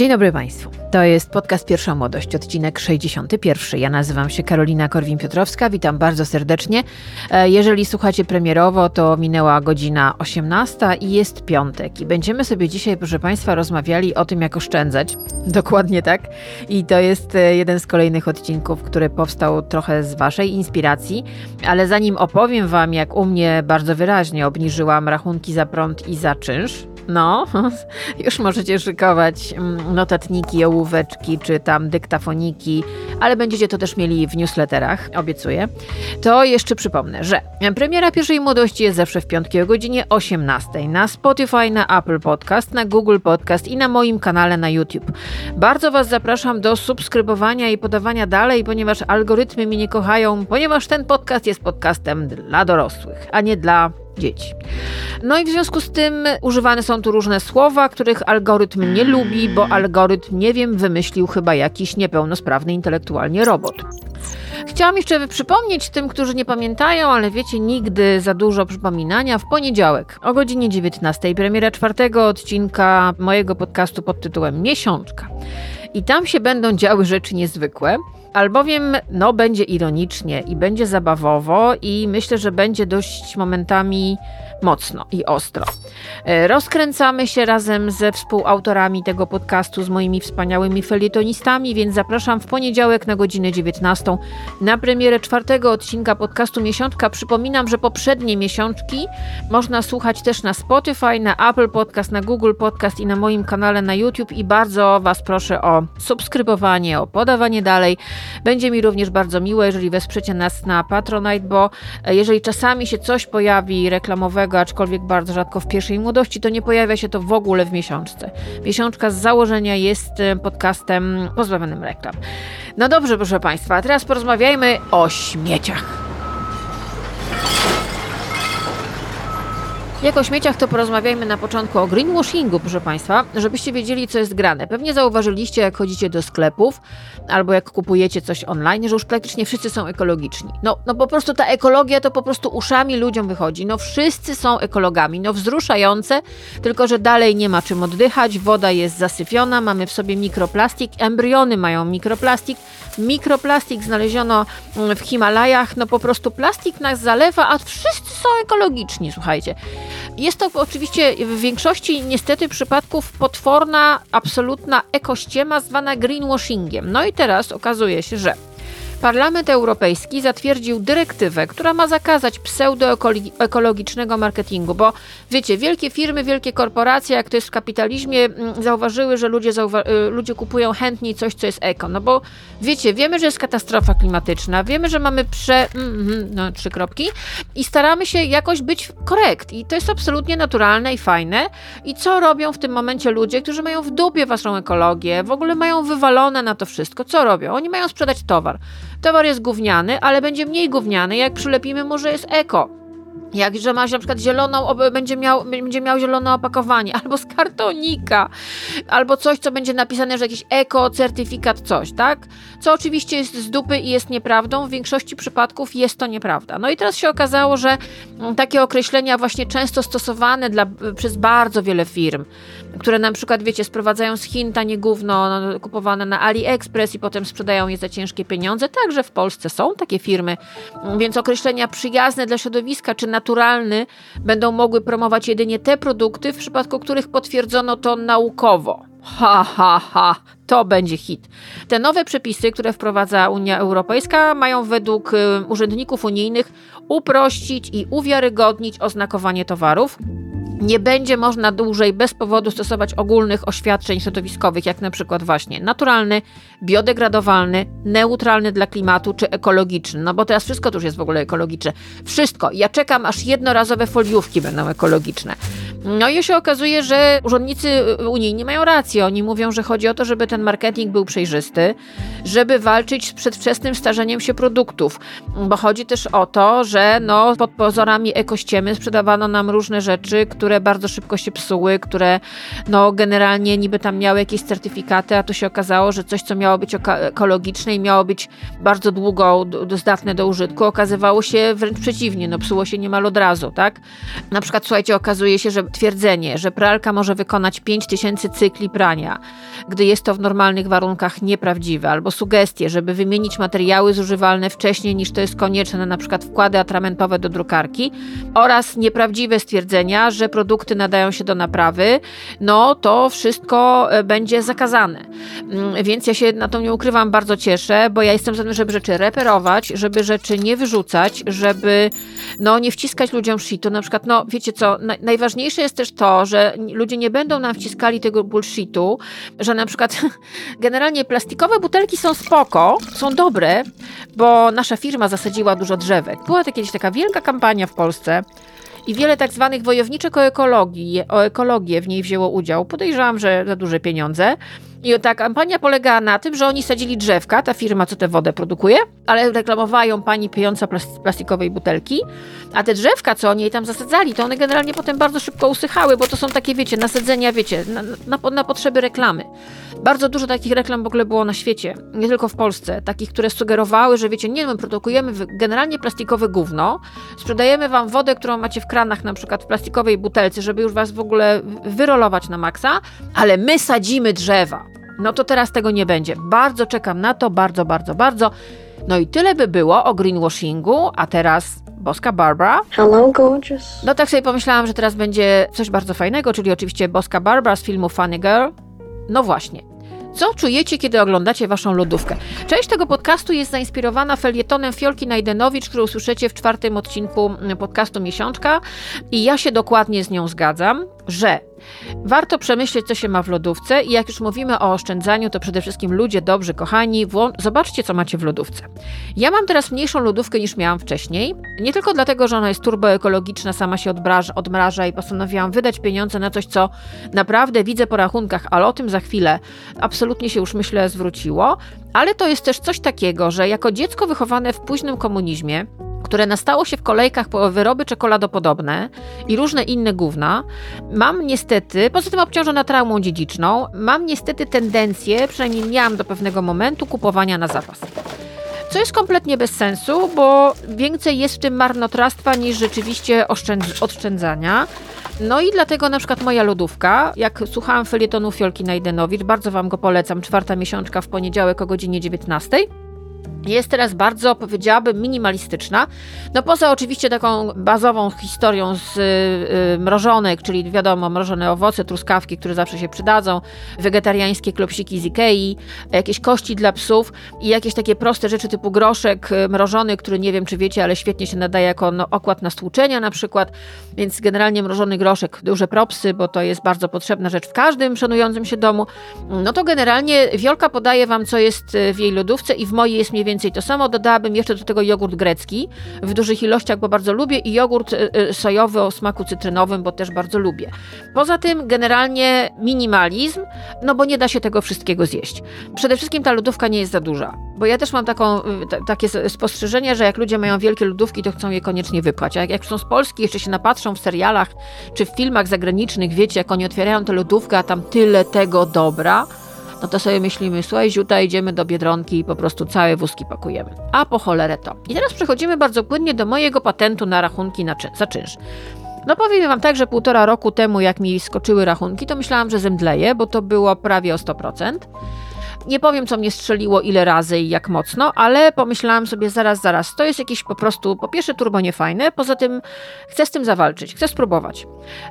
Dzień dobry Państwu. To jest podcast Pierwsza Młodość, odcinek 61. Ja nazywam się Karolina Korwin-Piotrowska, witam bardzo serdecznie. E, jeżeli słuchacie premierowo, to minęła godzina 18 i jest piątek. I będziemy sobie dzisiaj, proszę Państwa, rozmawiali o tym, jak oszczędzać. Dokładnie tak. I to jest e, jeden z kolejnych odcinków, który powstał trochę z Waszej inspiracji. Ale zanim opowiem Wam, jak u mnie bardzo wyraźnie obniżyłam rachunki za prąd i za czynsz, no, już możecie szykować mm, notatniki, ołóweczki czy tam dyktafoniki, ale będziecie to też mieli w newsletterach, obiecuję. To jeszcze przypomnę, że premiera pierwszej młodości jest zawsze w piątki o godzinie 18 na Spotify, na Apple Podcast, na Google Podcast i na moim kanale na YouTube. Bardzo Was zapraszam do subskrybowania i podawania dalej, ponieważ algorytmy mnie nie kochają, ponieważ ten podcast jest podcastem dla dorosłych, a nie dla dzieci. No i w związku z tym używane są tu różne słowa, których algorytm nie lubi, bo algorytm, nie wiem, wymyślił chyba jakiś niepełnosprawny intelektualnie robot. Chciałam jeszcze przypomnieć tym, którzy nie pamiętają, ale wiecie, nigdy za dużo przypominania. W poniedziałek o godzinie 19 premiera czwartego odcinka mojego podcastu pod tytułem Miesiączka. I tam się będą działy rzeczy niezwykłe. Albowiem no, będzie ironicznie i będzie zabawowo, i myślę, że będzie dość momentami mocno i ostro. E, rozkręcamy się razem ze współautorami tego podcastu, z moimi wspaniałymi felietonistami, więc zapraszam w poniedziałek na godzinę 19 na premierę czwartego odcinka podcastu Miesiączka. Przypominam, że poprzednie miesiączki można słuchać też na Spotify, na Apple Podcast, na Google Podcast i na moim kanale na YouTube i bardzo Was proszę o subskrybowanie, o podawanie dalej. Będzie mi również bardzo miło, jeżeli wesprzecie nas na Patronite, bo e, jeżeli czasami się coś pojawi reklamowego, aczkolwiek bardzo rzadko w pierwszej młodości, to nie pojawia się to w ogóle w miesiączce. Miesiączka z założenia jest e, podcastem pozbawionym reklam. No dobrze, proszę Państwa, teraz porozmawiajmy o śmieciach. Jak o śmieciach, to porozmawiajmy na początku o greenwashingu, proszę Państwa, żebyście wiedzieli, co jest grane. Pewnie zauważyliście, jak chodzicie do sklepów albo jak kupujecie coś online, że już praktycznie wszyscy są ekologiczni. No, no po prostu ta ekologia to po prostu uszami ludziom wychodzi. No wszyscy są ekologami. No wzruszające, tylko że dalej nie ma czym oddychać, woda jest zasyfiona, mamy w sobie mikroplastik, embriony mają mikroplastik, mikroplastik znaleziono w Himalajach, no po prostu plastik nas zalewa, a wszyscy są ekologiczni, słuchajcie. Jest to oczywiście w większości niestety przypadków potworna, absolutna ekościema zwana greenwashingiem. No i teraz okazuje się, że Parlament Europejski zatwierdził dyrektywę, która ma zakazać pseudoekologicznego marketingu, bo wiecie, wielkie firmy, wielkie korporacje, jak to jest w kapitalizmie, mm, zauważyły, że ludzie, zauwa y, ludzie kupują chętniej coś, co jest eko. No bo wiecie, wiemy, że jest katastrofa klimatyczna, wiemy, że mamy prze... Mm, no, trzy kropki i staramy się jakoś być korekt. I to jest absolutnie naturalne i fajne. I co robią w tym momencie ludzie, którzy mają w dupie waszą ekologię, w ogóle mają wywalone na to wszystko? Co robią? Oni mają sprzedać towar. Towar jest gówniany, ale będzie mniej gówniany, jak przylepimy mu, że jest eko. Jak, że masz na przykład zieloną, będzie miał, będzie miał zielone opakowanie, albo z kartonika, albo coś, co będzie napisane, że jakiś eko, certyfikat, coś, tak? Co oczywiście jest z dupy i jest nieprawdą, w większości przypadków jest to nieprawda. No i teraz się okazało, że takie określenia właśnie często stosowane dla, przez bardzo wiele firm, które na przykład, wiecie, sprowadzają z Chin tanie gówno no, kupowane na AliExpress i potem sprzedają je za ciężkie pieniądze, także w Polsce są takie firmy, więc określenia przyjazne dla środowiska czy naturalny będą mogły promować jedynie te produkty, w przypadku których potwierdzono to naukowo. Ha, ha, ha, to będzie hit. Te nowe przepisy, które wprowadza Unia Europejska, mają według y, urzędników unijnych uprościć i uwiarygodnić oznakowanie towarów nie będzie można dłużej bez powodu stosować ogólnych oświadczeń środowiskowych, jak na przykład właśnie naturalny, biodegradowalny, neutralny dla klimatu czy ekologiczny. No bo teraz wszystko już jest w ogóle ekologiczne. Wszystko. Ja czekam, aż jednorazowe foliówki będą ekologiczne. No i się okazuje, że urzędnicy unijni mają rację. Oni mówią, że chodzi o to, żeby ten marketing był przejrzysty, żeby walczyć z przedwczesnym starzeniem się produktów. Bo chodzi też o to, że no, pod pozorami ekościemy sprzedawano nam różne rzeczy, które które bardzo szybko się psuły, które no generalnie niby tam miały jakieś certyfikaty, a to się okazało, że coś, co miało być ekologiczne i miało być bardzo długo zdatne do użytku, okazywało się wręcz przeciwnie, no psuło się niemal od razu, tak? Na przykład, słuchajcie, okazuje się, że twierdzenie, że pralka może wykonać 5000 cykli prania, gdy jest to w normalnych warunkach nieprawdziwe, albo sugestie, żeby wymienić materiały zużywalne wcześniej niż to jest konieczne, na, przykład wkłady atramentowe do drukarki, oraz nieprawdziwe stwierdzenia, że produkty nadają się do naprawy, no to wszystko e, będzie zakazane. Mm, więc ja się na to nie ukrywam, bardzo cieszę, bo ja jestem za tym, żeby rzeczy reperować, żeby rzeczy nie wyrzucać, żeby no, nie wciskać ludziom shitu. Na przykład, no wiecie co, na, najważniejsze jest też to, że ludzie nie będą nam wciskali tego bullshitu, że na przykład generalnie plastikowe butelki są spoko, są dobre, bo nasza firma zasadziła dużo drzewek. Była kiedyś taka wielka kampania w Polsce, i wiele tak zwanych wojowniczek o, ekologii, o ekologię w niej wzięło udział. Podejrzewam, że za duże pieniądze. I ta kampania polegała na tym, że oni sadzili drzewka, ta firma, co tę wodę produkuje, ale reklamowała ją pani pijąca plastikowej butelki, a te drzewka, co oni jej tam zasadzali, to one generalnie potem bardzo szybko usychały, bo to są takie, wiecie, nasadzenia, wiecie, na, na, na potrzeby reklamy. Bardzo dużo takich reklam w ogóle było na świecie, nie tylko w Polsce, takich, które sugerowały, że wiecie, nie my produkujemy generalnie plastikowe gówno, sprzedajemy wam wodę, którą macie w kranach, na przykład w plastikowej butelce, żeby już was w ogóle wyrolować na maksa, ale my sadzimy drzewa. No to teraz tego nie będzie. Bardzo czekam na to, bardzo, bardzo, bardzo. No i tyle by było o greenwashingu, a teraz Boska Barbara. Hello, gorgeous. No tak sobie pomyślałam, że teraz będzie coś bardzo fajnego, czyli oczywiście Boska Barbara z filmu Funny Girl. No właśnie. Co czujecie, kiedy oglądacie waszą lodówkę? Część tego podcastu jest zainspirowana felietonem Fiolki Najdenowicz, który usłyszycie w czwartym odcinku podcastu Miesiączka i ja się dokładnie z nią zgadzam, że Warto przemyśleć, co się ma w lodówce i jak już mówimy o oszczędzaniu, to przede wszystkim ludzie dobrzy, kochani, zobaczcie, co macie w lodówce. Ja mam teraz mniejszą lodówkę niż miałam wcześniej, nie tylko dlatego, że ona jest turboekologiczna, sama się odmraża, odmraża i postanowiłam wydać pieniądze na coś, co naprawdę widzę po rachunkach, ale o tym za chwilę absolutnie się już myślę zwróciło, ale to jest też coś takiego, że jako dziecko wychowane w późnym komunizmie, które nastało się w kolejkach po wyroby czekoladopodobne i różne inne gówna, mam niestety, poza tym obciążona traumą dziedziczną, mam niestety tendencję, przynajmniej miałam do pewnego momentu, kupowania na zapas. Co jest kompletnie bez sensu, bo więcej jest w tym marnotrawstwa niż rzeczywiście oszczędzania. No i dlatego na przykład moja lodówka, jak słuchałam felietonu Fiolki Najdenowicz, bardzo Wam go polecam, czwarta miesiączka w poniedziałek o godzinie 19 jest teraz bardzo, powiedziałabym, minimalistyczna. No poza oczywiście taką bazową historią z y, mrożonek, czyli wiadomo, mrożone owoce, truskawki, które zawsze się przydadzą, wegetariańskie klopsiki z Ikei, jakieś kości dla psów i jakieś takie proste rzeczy typu groszek y, mrożony, który nie wiem czy wiecie, ale świetnie się nadaje jako no, okład na stłuczenia na przykład, więc generalnie mrożony groszek, duże propsy, bo to jest bardzo potrzebna rzecz w każdym szanującym się domu. No to generalnie Wiolka podaje Wam, co jest y, w jej lodówce i w mojej jest mniej więcej to samo. Dodałabym jeszcze do tego jogurt grecki w dużych ilościach, bo bardzo lubię i jogurt y, y, sojowy o smaku cytrynowym, bo też bardzo lubię. Poza tym generalnie minimalizm, no bo nie da się tego wszystkiego zjeść. Przede wszystkim ta lodówka nie jest za duża, bo ja też mam taką, y, takie spostrzeżenie, że jak ludzie mają wielkie lodówki, to chcą je koniecznie wypchać. A jak, jak są z Polski, jeszcze się napatrzą w serialach czy w filmach zagranicznych, wiecie, jak oni otwierają tę lodówkę, a tam tyle tego dobra, no to sobie myślimy, słuchaj, ziuta, idziemy do Biedronki i po prostu całe wózki pakujemy. A po cholerę to. I teraz przechodzimy bardzo płynnie do mojego patentu na rachunki na czyn, za czynsz. No powiem wam tak, że półtora roku temu, jak mi skoczyły rachunki, to myślałam, że zemdleję, bo to było prawie o 100%. Nie powiem, co mnie strzeliło, ile razy i jak mocno, ale pomyślałam sobie zaraz, zaraz, to jest jakieś po prostu, po pierwsze turbo niefajne, poza tym chcę z tym zawalczyć, chcę spróbować.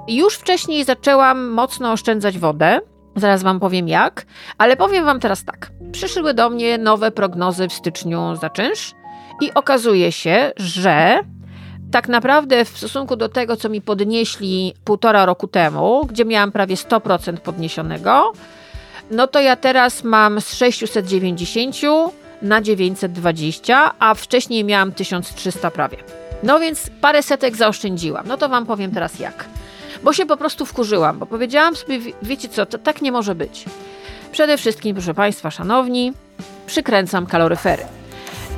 Już wcześniej zaczęłam mocno oszczędzać wodę, Zaraz Wam powiem jak, ale powiem Wam teraz tak. Przyszły do mnie nowe prognozy w styczniu za czynsz i okazuje się, że tak naprawdę w stosunku do tego, co mi podnieśli półtora roku temu, gdzie miałam prawie 100% podniesionego, no to ja teraz mam z 690 na 920, a wcześniej miałam 1300 prawie. No więc parę setek zaoszczędziłam. No to Wam powiem teraz jak bo się po prostu wkurzyłam, bo powiedziałam sobie, wiecie co, to tak nie może być. Przede wszystkim, proszę Państwa, szanowni, przykręcam kaloryfery.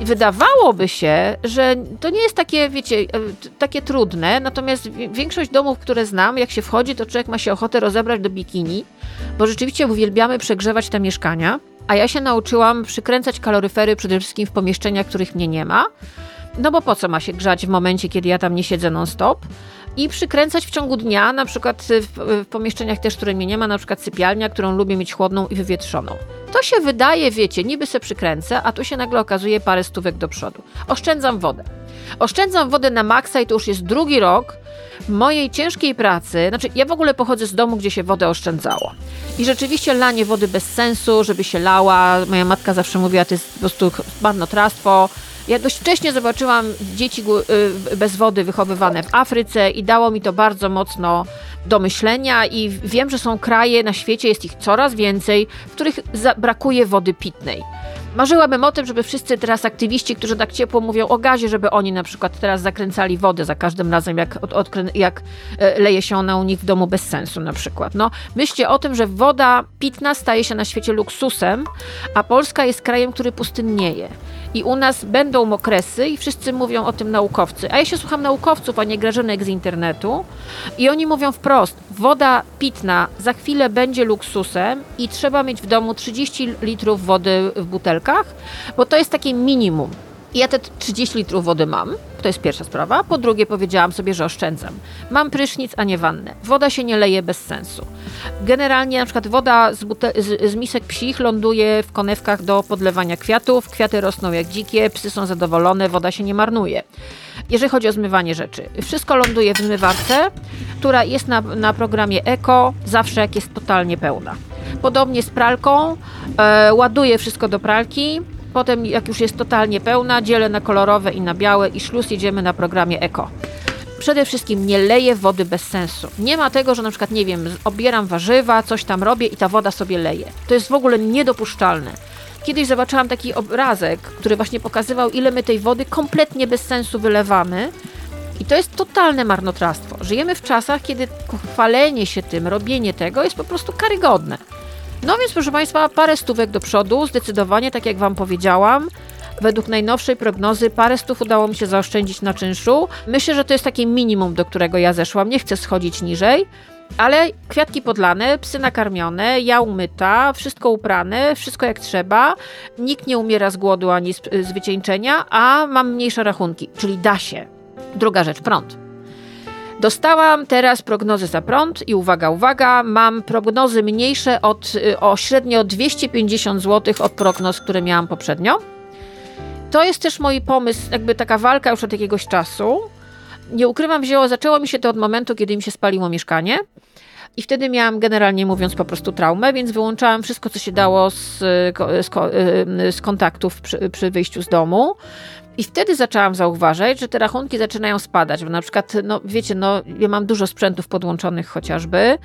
wydawałoby się, że to nie jest takie, wiecie, e, takie trudne, natomiast większość domów, które znam, jak się wchodzi, to człowiek ma się ochotę rozebrać do bikini, bo rzeczywiście uwielbiamy przegrzewać te mieszkania, a ja się nauczyłam przykręcać kaloryfery przede wszystkim w pomieszczeniach, których mnie nie ma, no bo po co ma się grzać w momencie, kiedy ja tam nie siedzę non-stop? I przykręcać w ciągu dnia, na przykład w, w, pomieszczeniach też, które mnie nie ma, na przykład sypialnia, którą lubię mieć chłodną i wywietrzoną. To się wydaje, wiecie, niby se przykręcę, a tu się nagle okazuje parę stówek do przodu. Oszczędzam wodę. Oszczędzam wodę na maksa i to już jest drugi rok mojej ciężkiej pracy. Znaczy, ja w ogóle pochodzę z domu, gdzie się wodę oszczędzało. I rzeczywiście lanie wody bez sensu, żeby się lała. Moja matka zawsze mówiła, to jest po prostu marnotrawstwo. Ja dość wcześnie zobaczyłam dzieci y, bez wody wychowywane w Afryce i dało mi to bardzo mocno do myślenia i wiem, że są kraje na świecie, jest ich coraz więcej, w których brakuje wody pitnej. Marzyłabym o tym, żeby wszyscy teraz aktywiści, którzy tak ciepło mówią o gazie, żeby oni na przykład teraz zakręcali wodę za każdym razem, jak, od, jak e, leje się ona u nich w domu bez sensu na przykład. No, myślcie o tym, że woda pitna staje się na świecie luksusem, a Polska jest krajem, który pustynnieje i u nas będą okresy i wszyscy mówią o tym naukowcy. A ja się słucham naukowców, a nie grażynek z internetu i oni mówią wprost, woda pitna za chwilę będzie luksusem i trzeba mieć w domu 30 litrów wody w butelkach, bo to jest takie minimum. Ja te 30 litrów wody mam, to jest pierwsza sprawa. Po drugie, powiedziałam sobie, że oszczędzam. Mam prysznic, a nie wannę. Woda się nie leje bez sensu. Generalnie na przykład woda z, z, z, misek psich ląduje w konewkach do podlewania kwiatów. Kwiaty rosną jak dzikie, psy są zadowolone, woda się nie marnuje. Jeżeli chodzi o zmywanie rzeczy, wszystko ląduje w zmywarce, która jest na, na programie Eko, zawsze jak jest totalnie pełna. Podobnie z pralką, e, ładuję wszystko do pralki, Potem, jak już jest totalnie pełna, dzielę na kolorowe i na białe i szluz jedziemy na programie Eko. Przede wszystkim nie leję wody bez sensu. Nie ma tego, że na przykład, nie wiem, obieram warzywa, coś tam robię i ta woda sobie leje. To jest w ogóle niedopuszczalne. Kiedyś zobaczyłam taki obrazek, który właśnie pokazywał, ile my tej wody kompletnie bez sensu wylewamy. I to jest totalne marnotrawstwo. Żyjemy w czasach, kiedy chwalenie się tym, robienie tego jest po prostu karygodne. No więc, proszę Państwa, parę stówek do przodu, zdecydowanie, tak jak Wam powiedziałam. Według najnowszej prognozy parę stów udało mi się zaoszczędzić na czynszu. Myślę, że to jest takie minimum, do którego ja zeszłam. Nie chcę schodzić niżej. Ale kwiatki podlane, psy nakarmione, ja umyta, wszystko uprane, wszystko jak trzeba. Nikt nie umiera z głodu ani z, z wycieńczenia, a mam mniejsze rachunki, czyli da się. Druga rzecz, prąd. Dostałam teraz prognozy za prąd i uwaga, uwaga, mam prognozy mniejsze od, y, o średnio 250 zł od prognoz, które miałam poprzednio. To jest też mój pomysł, jakby taka walka już od jakiegoś czasu. Nie ukrywam, wzięło, zaczęło mi się to od momentu, kiedy mi się spaliło mieszkanie. I wtedy miałam generalnie mówiąc po prostu traumę, więc wyłączałam wszystko, co się dało z, z, z kontaktów przy, przy wyjściu z domu. I wtedy zaczęłam zauważać, że te rachunki zaczynają spadać, bo na przykład, no wiecie, no ja mam dużo sprzętów podłączonych chociażby,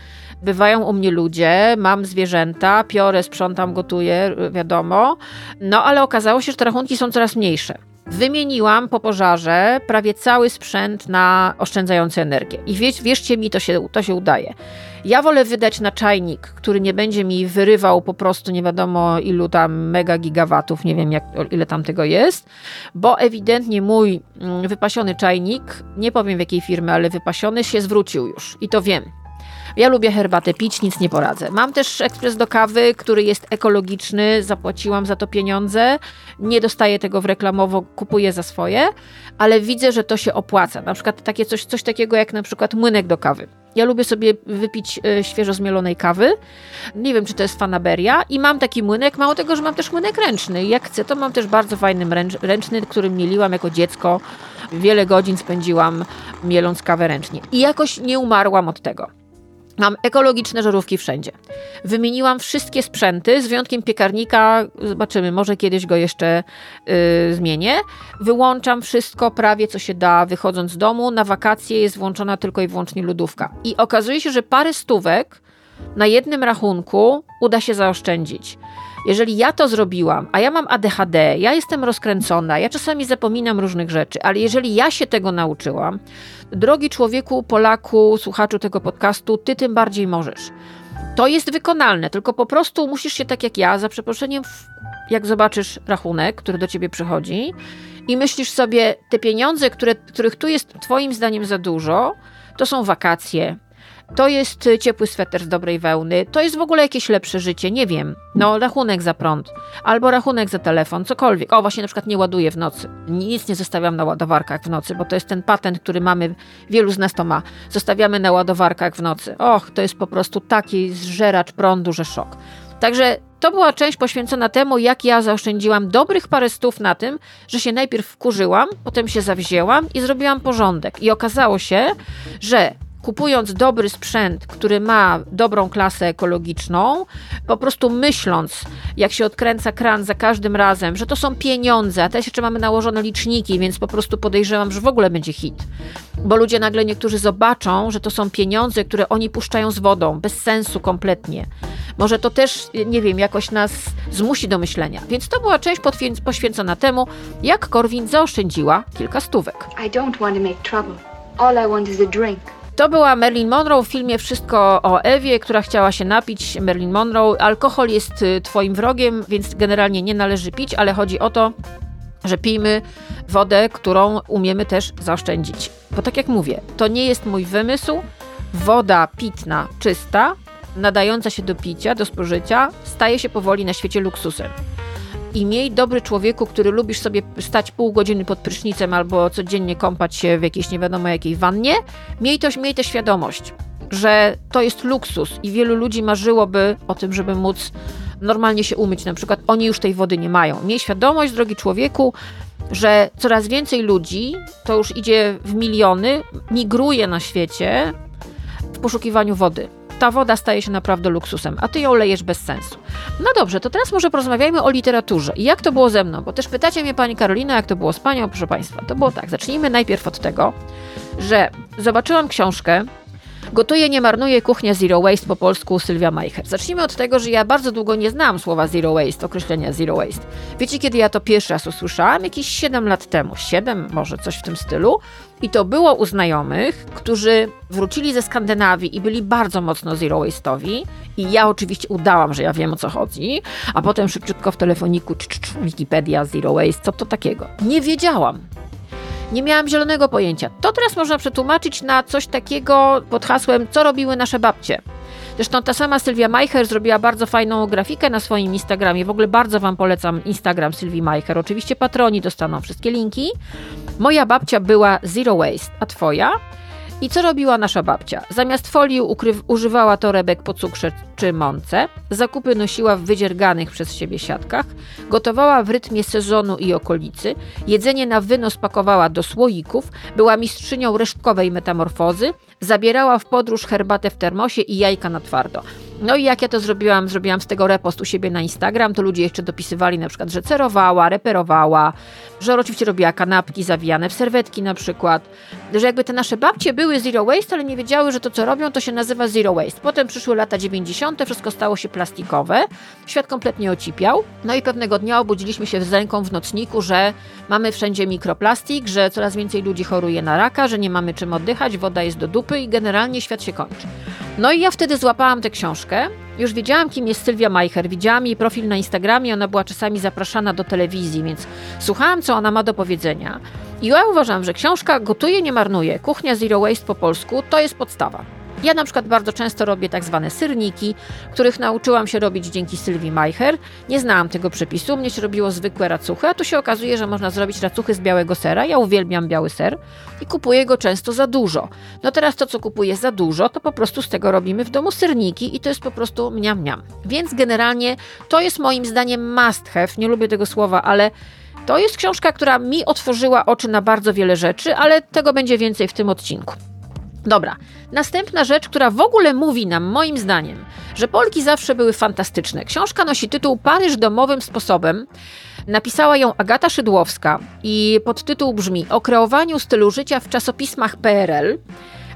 bywają u mnie ludzie, mam zwierzęta, piorę, sprzątam, gotuję, wiadomo, no ale okazało się, że te rachunki są coraz mniejsze. Wymieniłam po pożarze prawie cały sprzęt na oszczędzający energię. I wie, wierzcie mi, to się, to się udaje. Ja wolę wydać na czajnik, który nie będzie mi wyrywał po prostu nie wiadomo ilu tam mega gigawatów, nie wiem jak, ile tam tego jest, bo ewidentnie mój mm, wypasiony czajnik, nie powiem w jakiej firmy, ale wypasiony się zwrócił już i to wiem. Ja lubię herbatę pić, nic nie poradzę. Mam też ekspres do kawy, który jest ekologiczny, zapłaciłam za to pieniądze, nie dostaję tego w reklamowo, kupuję za swoje, ale widzę, że to się opłaca. Na przykład takie coś, coś takiego jak na przykład młynek do kawy. Ja lubię sobie wypić y, świeżo zmielonej kawy. Nie wiem, czy to jest fanaberia. I mam taki młynek, mało tego, że mam też młynek ręczny. Jak chcę, to mam też bardzo fajny ręczny, którym mieliłam jako dziecko. Wiele godzin spędziłam mieląc kawę ręcznie. I jakoś nie umarłam od tego. Mam ekologiczne żarówki wszędzie. Wymieniłam wszystkie sprzęty, z wyjątkiem piekarnika. Zobaczymy, może kiedyś go jeszcze yy, zmienię. Wyłączam wszystko prawie co się da, wychodząc z domu. Na wakacje jest włączona tylko i wyłącznie lodówka. I okazuje się, że parę stówek na jednym rachunku uda się zaoszczędzić. Jeżeli ja to zrobiłam, a ja mam ADHD, ja jestem rozkręcona, ja czasami zapominam różnych rzeczy, ale jeżeli ja się tego nauczyłam, drogi człowieku, Polaku, słuchaczu tego podcastu, ty tym bardziej możesz. To jest wykonalne, tylko po prostu musisz się tak jak ja, za przeproszeniem, jak zobaczysz rachunek, który do ciebie przychodzi i myślisz sobie, te pieniądze, które, których tu jest twoim zdaniem za dużo, to są wakacje, to jest ciepły sweter z dobrej wełny, to jest w ogóle jakieś lepsze życie, nie wiem. No, rachunek za prąd, albo rachunek za telefon, cokolwiek. O, właśnie na przykład nie ładuję w nocy. Nic nie zostawiam na ładowarkach w nocy, bo to jest ten patent, który mamy, wielu z nas to ma. Zostawiamy na ładowarkach w nocy. Och, to jest po prostu taki zżeracz prądu, że szok. Także to była część poświęcona temu, jak ja zaoszczędziłam dobrych parę stów na tym, że się najpierw wkurzyłam, potem się zawzięłam i zrobiłam porządek. I okazało się, że kupując dobry sprzęt, który ma dobrą klasę ekologiczną, po prostu myśląc, jak się odkręca kran za każdym razem, że to są pieniądze, a teraz jeszcze mamy nałożone liczniki, więc po prostu podejrzewam, że w ogóle będzie hit. Bo ludzie nagle niektórzy zobaczą, że to są pieniądze, które oni puszczają z wodą, bez sensu kompletnie. Może to też, nie wiem, jakoś nas zmusi do myślenia. Więc to była część poświęcona temu, jak Korwin zaoszczędziła kilka stówek. I don't want to make trouble. All I want is a drink. To była Marilyn Monroe w filmie Wszystko o Ewie, która chciała się napić. Marilyn Monroe. Alkohol jest y, twoim wrogiem, więc generalnie nie należy pić, ale chodzi o to, że pijmy wodę, którą umiemy też zaoszczędzić. Bo tak jak mówię, to nie jest mój wymysł. Woda pitna, czysta, nadająca się do picia, do spożycia, staje się powoli na świecie luksusem. I miej dobry człowieku, który lubisz sobie stać pół godziny pod prysznicem albo codziennie kąpać się w jakiejś nie wiadomo jakiej wannie, miej, to, miej tę świadomość, że to jest luksus i wielu ludzi marzyłoby o tym, żeby móc normalnie się umyć. Na przykład oni już tej wody nie mają. Miej świadomość, drogi człowieku, że coraz więcej ludzi, to już idzie w miliony, migruje na świecie w poszukiwaniu wody ta woda staje się naprawdę luksusem, a ty ją lejesz bez sensu. No dobrze, to teraz może porozmawiajmy o literaturze. I jak to było ze mną? Bo też pytacie mnie, pani Karolina, jak to było z panią, proszę państwa. To było tak, zacznijmy najpierw od tego, że zobaczyłam książkę Gotuje, nie marnuje kuchnia Zero Waste po polsku Sylwia Majcher. Zacznijmy od tego, że ja bardzo długo nie znałam słowa Zero Waste, określenia Zero Waste. Wiecie, kiedy ja to pierwszy raz usłyszałam? Jakieś 7 lat temu, 7 może coś w tym stylu. I to było u znajomych, którzy wrócili ze Skandynawii i byli bardzo mocno zero waste'owi. I ja oczywiście udałam, że ja wiem o co chodzi, a potem szybciutko w telefoniku, cz, Wikipedia, zero waste, co to takiego? Nie wiedziałam. Nie miałam zielonego pojęcia. To teraz można przetłumaczyć na coś takiego pod hasłem, co robiły nasze babcie. Zresztą ta sama Sylwia Majcher zrobiła bardzo fajną grafikę na swoim Instagramie. W ogóle bardzo Wam polecam Instagram Sylwii Majcher. Oczywiście patroni dostaną wszystkie linki. Moja babcia była zero waste, a Twoja? I co robiła nasza babcia? Zamiast folii ukryw- używała torebek po cukrze czy mące, zakupy nosiła w wydzierganych przez siebie siatkach, gotowała w rytmie sezonu i okolicy, jedzenie na wynos pakowała do słoików, była mistrzynią resztkowej metamorfozy, zabierała w podróż herbatę w termosie i jajka na twardo. No i jak ja to zrobiłam, zrobiłam z tego repost u siebie na Instagram, to ludzie jeszcze dopisywali na przykład, że cerowała, reperowała, że oczywiście robiła kanapki zawijane w serwetki na przykład, że jakby te nasze babcie były zero waste, ale nie wiedziały, że to co robią, to się nazywa zero waste. Potem przyszły lata 90., wszystko stało się plastikowe, świat kompletnie ocipiał, no i pewnego dnia obudziliśmy się z ręką w nocniku, że mamy wszędzie mikroplastik, że coraz więcej ludzi choruje na raka, że nie mamy czym oddychać, woda jest do dupy i generalnie świat się kończy. No i ja wtedy złapałam tę książkę. Już wiedziałam, kim jest Sylwia Majcher. Widziałam jej profil na Instagramie, ona była czasami zapraszana do telewizji, więc słuchałam, co ona ma do powiedzenia. I ja uważam, że książka Gotuje, nie marnuje, kuchnia Zero Waste po polsku, to jest podstawa. Ja na przykład bardzo często robię tak zwane syrniki, których nauczyłam się robić dzięki Sylwii Majcher. Nie znałam tego przepisu, mnie się robiło zwykłe racuchy, a tu się okazuje, że można zrobić racuchy z białego sera. Ja uwielbiam biały ser i kupuję go często za dużo. No teraz to, co kupuję za dużo, to po prostu z tego robimy w domu syrniki i to jest po prostu mniam mniam. Więc generalnie to jest moim zdaniem must have, nie lubię tego słowa, ale to jest książka, która mi otworzyła oczy na bardzo wiele rzeczy, ale tego będzie więcej w tym odcinku. Dobra, następna rzecz, która w ogóle mówi nam, moim zdaniem, że Polki zawsze były fantastyczne. Książka nosi tytuł Paryż domowym sposobem. Napisała ją Agata Szydłowska i podtytuł brzmi O kreowaniu stylu życia w czasopismach PRL.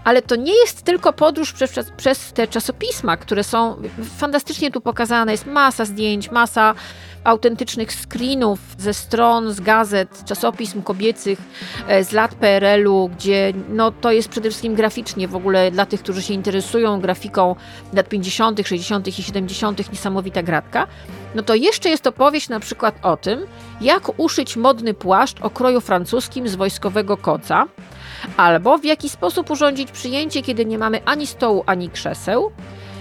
Ale to nie jest tylko podróż przez, przez te czasopisma, które są fantastycznie tu pokazane. Jest masa zdjęć, masa autentycznych screenów ze stron, z gazet, czasopism kobiecych e, z lat PRL-u, gdzie no, to jest przede wszystkim graficznie w ogóle dla tych, którzy się interesują grafiką lat 50., 60. i 70. niesamowita gratka. No to jeszcze jest opowieść na przykład o tym, jak uszyć modny płaszcz o kroju francuskim z wojskowego koca, albo w jaki sposób urządzić przyjęcie, kiedy nie mamy ani stołu, ani krzeseł,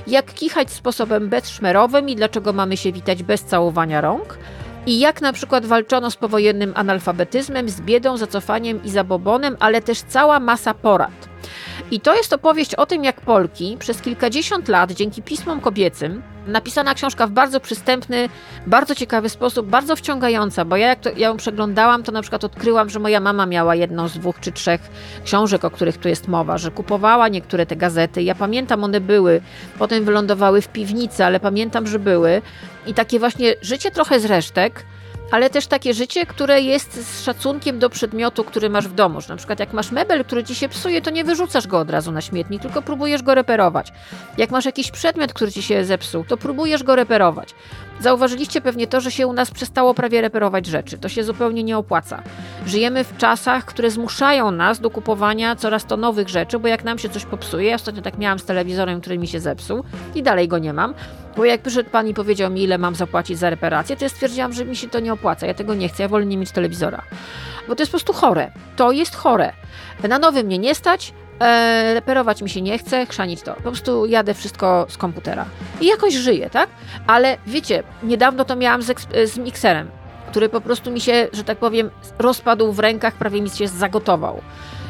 jak kichać sposobem bezszmerowym i dlaczego mamy się witać bez całowania rąk, i jak na przykład walczono z powojennym analfabetyzmem, z biedą, zacofaniem i zabobonem, ale też cała masa porad. I to jest opowieść o tym, jak Polki przez kilkadziesiąt lat dzięki pismom kobiecym napisana książka w bardzo przystępny, bardzo ciekawy sposób, bardzo wciągająca, bo ja jak to, ja ją przeglądałam, to na przykład odkryłam, że moja mama miała jedną z dwóch czy trzech książek, o których tu jest mowa, że kupowała niektóre te gazety. Ja pamiętam, one były, potem wylądowały w piwnicy, ale pamiętam, że były. I takie właśnie życie trochę z resztek, ale też takie życie, które jest z szacunkiem do przedmiotu, który masz w domu. Że na przykład jak masz mebel, który ci się psuje, to nie wyrzucasz go od razu na śmietnik, tylko próbujesz go reperować. Jak masz jakiś przedmiot, który ci się zepsuł, to próbujesz go reperować. Zauważyliście pewnie to, że się u nas przestało prawie reperować rzeczy. To się zupełnie nie opłaca. Żyjemy w czasach, które zmuszają nas do kupowania coraz to nowych rzeczy, bo jak nam się coś popsuje, ja ostatnio tak miałam z telewizorem, który mi się zepsuł i dalej go nie mam, bo jak przyszedł pan i powiedział mi, ile mam zapłacić za reparację, to ja stwierdziłam, że mi się to nie opłaca. Ja tego nie chcę, ja wolę nie mieć telewizora. Bo to jest po prostu chore. To jest chore. Na nowy mnie nie stać, e, reperować mi się nie chce, chrzanić to. Po prostu jadę wszystko z komputera. I jakoś żyję, tak? Ale wiecie, niedawno to miałam z, z mikserem, który po prostu mi się, że tak powiem, rozpadł w rękach, prawie mi się zagotował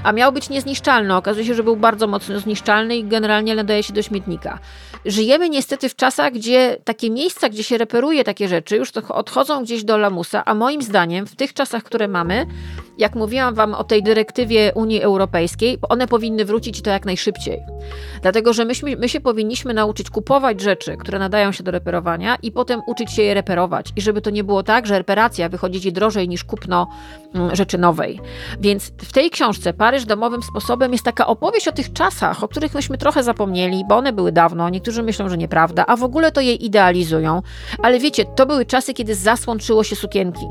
a miał być niezniszczalny. Okazuje się, że był bardzo mocno zniszczalny i generalnie nadaje się do śmietnika. Żyjemy niestety w czasach, gdzie takie miejsca, gdzie się reperuje takie rzeczy, już odchodzą gdzieś do lamusa, a moim zdaniem w tych czasach, które mamy, jak mówiłam Wam o tej dyrektywie Unii Europejskiej, one powinny wrócić to jak najszybciej. Dlatego, że myśmy, my się powinniśmy nauczyć kupować rzeczy, które nadają się do reperowania i potem uczyć się je reperować. I żeby to nie było tak, że reparacja wychodzi Ci drożej niż kupno mm, rzeczy nowej. Więc w tej książce Paryż domowym sposobem jest taka opowieść o tych czasach, o których myśmy trochę zapomnieli, bo one były dawno, niektórzy myślą, że nieprawda, a w ogóle to je idealizują. Ale wiecie, to były czasy, kiedy z zasłon szyło się sukienki.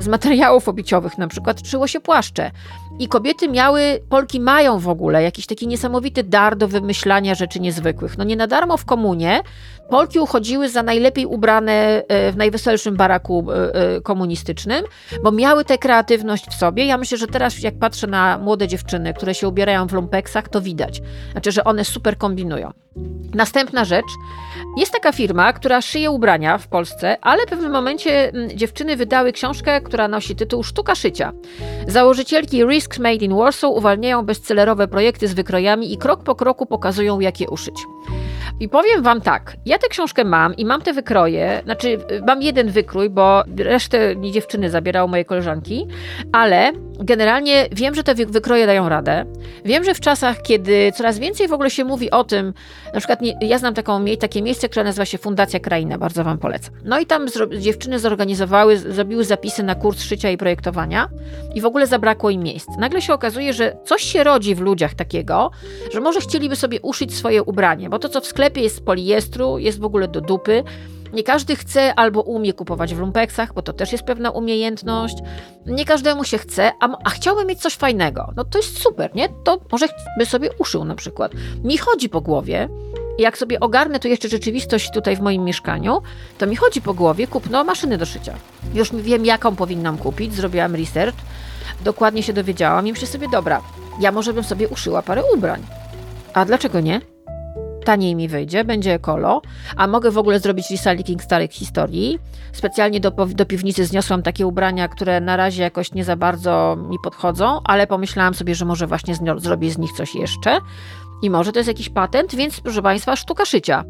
Z materiałów obiciowych na przykład szyło się płaszcze. I kobiety miały, Polki mają w ogóle jakiś taki niesamowity dar do wymyślania rzeczy niezwykłych. No nie na darmo w komunie Polki uchodziły za najlepiej ubrane e, w najweselszym baraku e, e, komunistycznym, bo miały tę kreatywność w sobie. Ja myślę, że teraz jak patrzę na młode dziewczyny, które się ubierają w lumpeksach, to widać. Znaczy, że one super kombinują. Następna rzecz. Jest taka firma, która szyje ubrania w Polsce, ale w pewnym momencie dziewczyny wydały książkę, która nosi tytuł Sztuka szycia. Założycielki Risks Made in Warsaw uwalniają bestsellerowe projekty z wykrojami i krok po kroku pokazują, jak je uszyć. I powiem wam tak, ja tę książkę mam i mam te wykroje, znaczy mam jeden wykrój, bo resztę mi dziewczyny zabierały moje koleżanki, ale generalnie wiem, że te wykroje dają radę. Wiem, że w czasach, kiedy coraz więcej w ogóle się mówi o tym, na przykład ja znam taką, takie miejsce, które nazywa się Fundacja Kraina, bardzo wam polecam. No i tam dziewczyny zorganizowały, zrobiły zapisy na kurs szycia i projektowania i w ogóle zabrakło im miejsc. Nagle się okazuje, że coś się rodzi w ludziach takiego, że może chcieliby sobie uszyć swoje ubranie, bo to, co w sklepie jest z poliestru, jest w ogóle do dupy, nie każdy chce albo umie kupować w lumpeksach, bo to też jest pewna umiejętność. Nie każdemu się chce, a, a chciałby mieć coś fajnego. No to jest super, nie? To może by sobie uszył na przykład. Mi chodzi po głowie, jak sobie ogarnę tu jeszcze rzeczywistość tutaj w moim mieszkaniu, to mi chodzi po głowie kupno maszyny do szycia. Już wiem, jaką powinnam kupić, zrobiłam research, dokładnie się dowiedziałam i myślę sobie, dobra, ja może bym sobie uszyła parę ubrań. A dlaczego nie? Taniej mi wyjdzie, będzie ekolo, a mogę w ogóle zrobić recycling starych historii. Specjalnie do, do piwnicy zniosłam takie ubrania, które na razie jakoś nie za bardzo mi podchodzą, ale pomyślałam sobie, że może właśnie zrobię z nich coś jeszcze. I może to jest jakiś patent, więc proszę Państwa, sztuka szycia.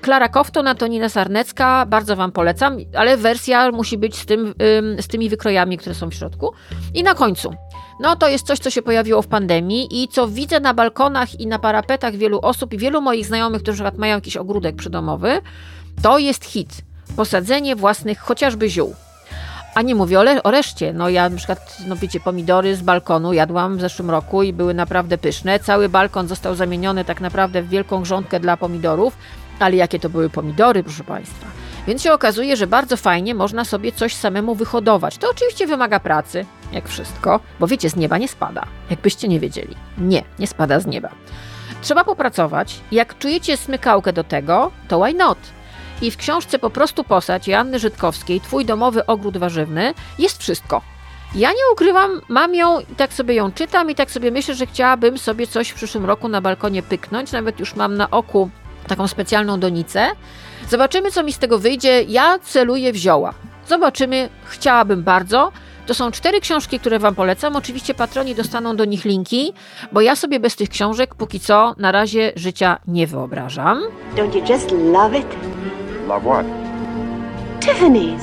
Klara Kofton, Antonina Sarnecka, bardzo Wam polecam, ale wersja musi być z, tym, z tymi wykrojami, które są w środku. I na końcu no to jest coś, co się pojawiło w pandemii i co widzę na balkonach i na parapetach wielu osób i wielu moich znajomych, którzy mają jakiś ogródek przydomowy, to jest hit. Posadzenie własnych chociażby ziół. A nie mówię o, o reszcie. No ja na przykład, no wiecie, pomidory z balkonu jadłam w zeszłym roku i były naprawdę pyszne. Cały balkon został zamieniony tak naprawdę w wielką grządkę dla pomidorów. Ale jakie to były pomidory, proszę Państwa. Więc się okazuje, że bardzo fajnie można sobie coś samemu wyhodować. To oczywiście wymaga pracy, jak wszystko, bo wiecie, z nieba nie spada. Jakbyście nie wiedzieli. Nie, nie spada z nieba. Trzeba popracować. Jak czujecie smykałkę do tego, to why not? I w książce Po prostu posać Joanny Żydkowskiej Twój domowy ogród warzywny jest wszystko. Ja nie ukrywam, mam ją i tak sobie ją czytam i tak sobie myślę, że chciałabym sobie coś w przyszłym roku na balkonie pyknąć. Nawet już mam na oku taką specjalną donicę. Zobaczymy, co mi z tego wyjdzie. Ja celuję w zioła. Zobaczymy, chciałabym bardzo. To są cztery książki, które Wam polecam. Oczywiście patroni dostaną do nich linki, bo ja sobie bez tych książek póki co na razie życia nie wyobrażam. Don't you just love it? What? Tiffany's.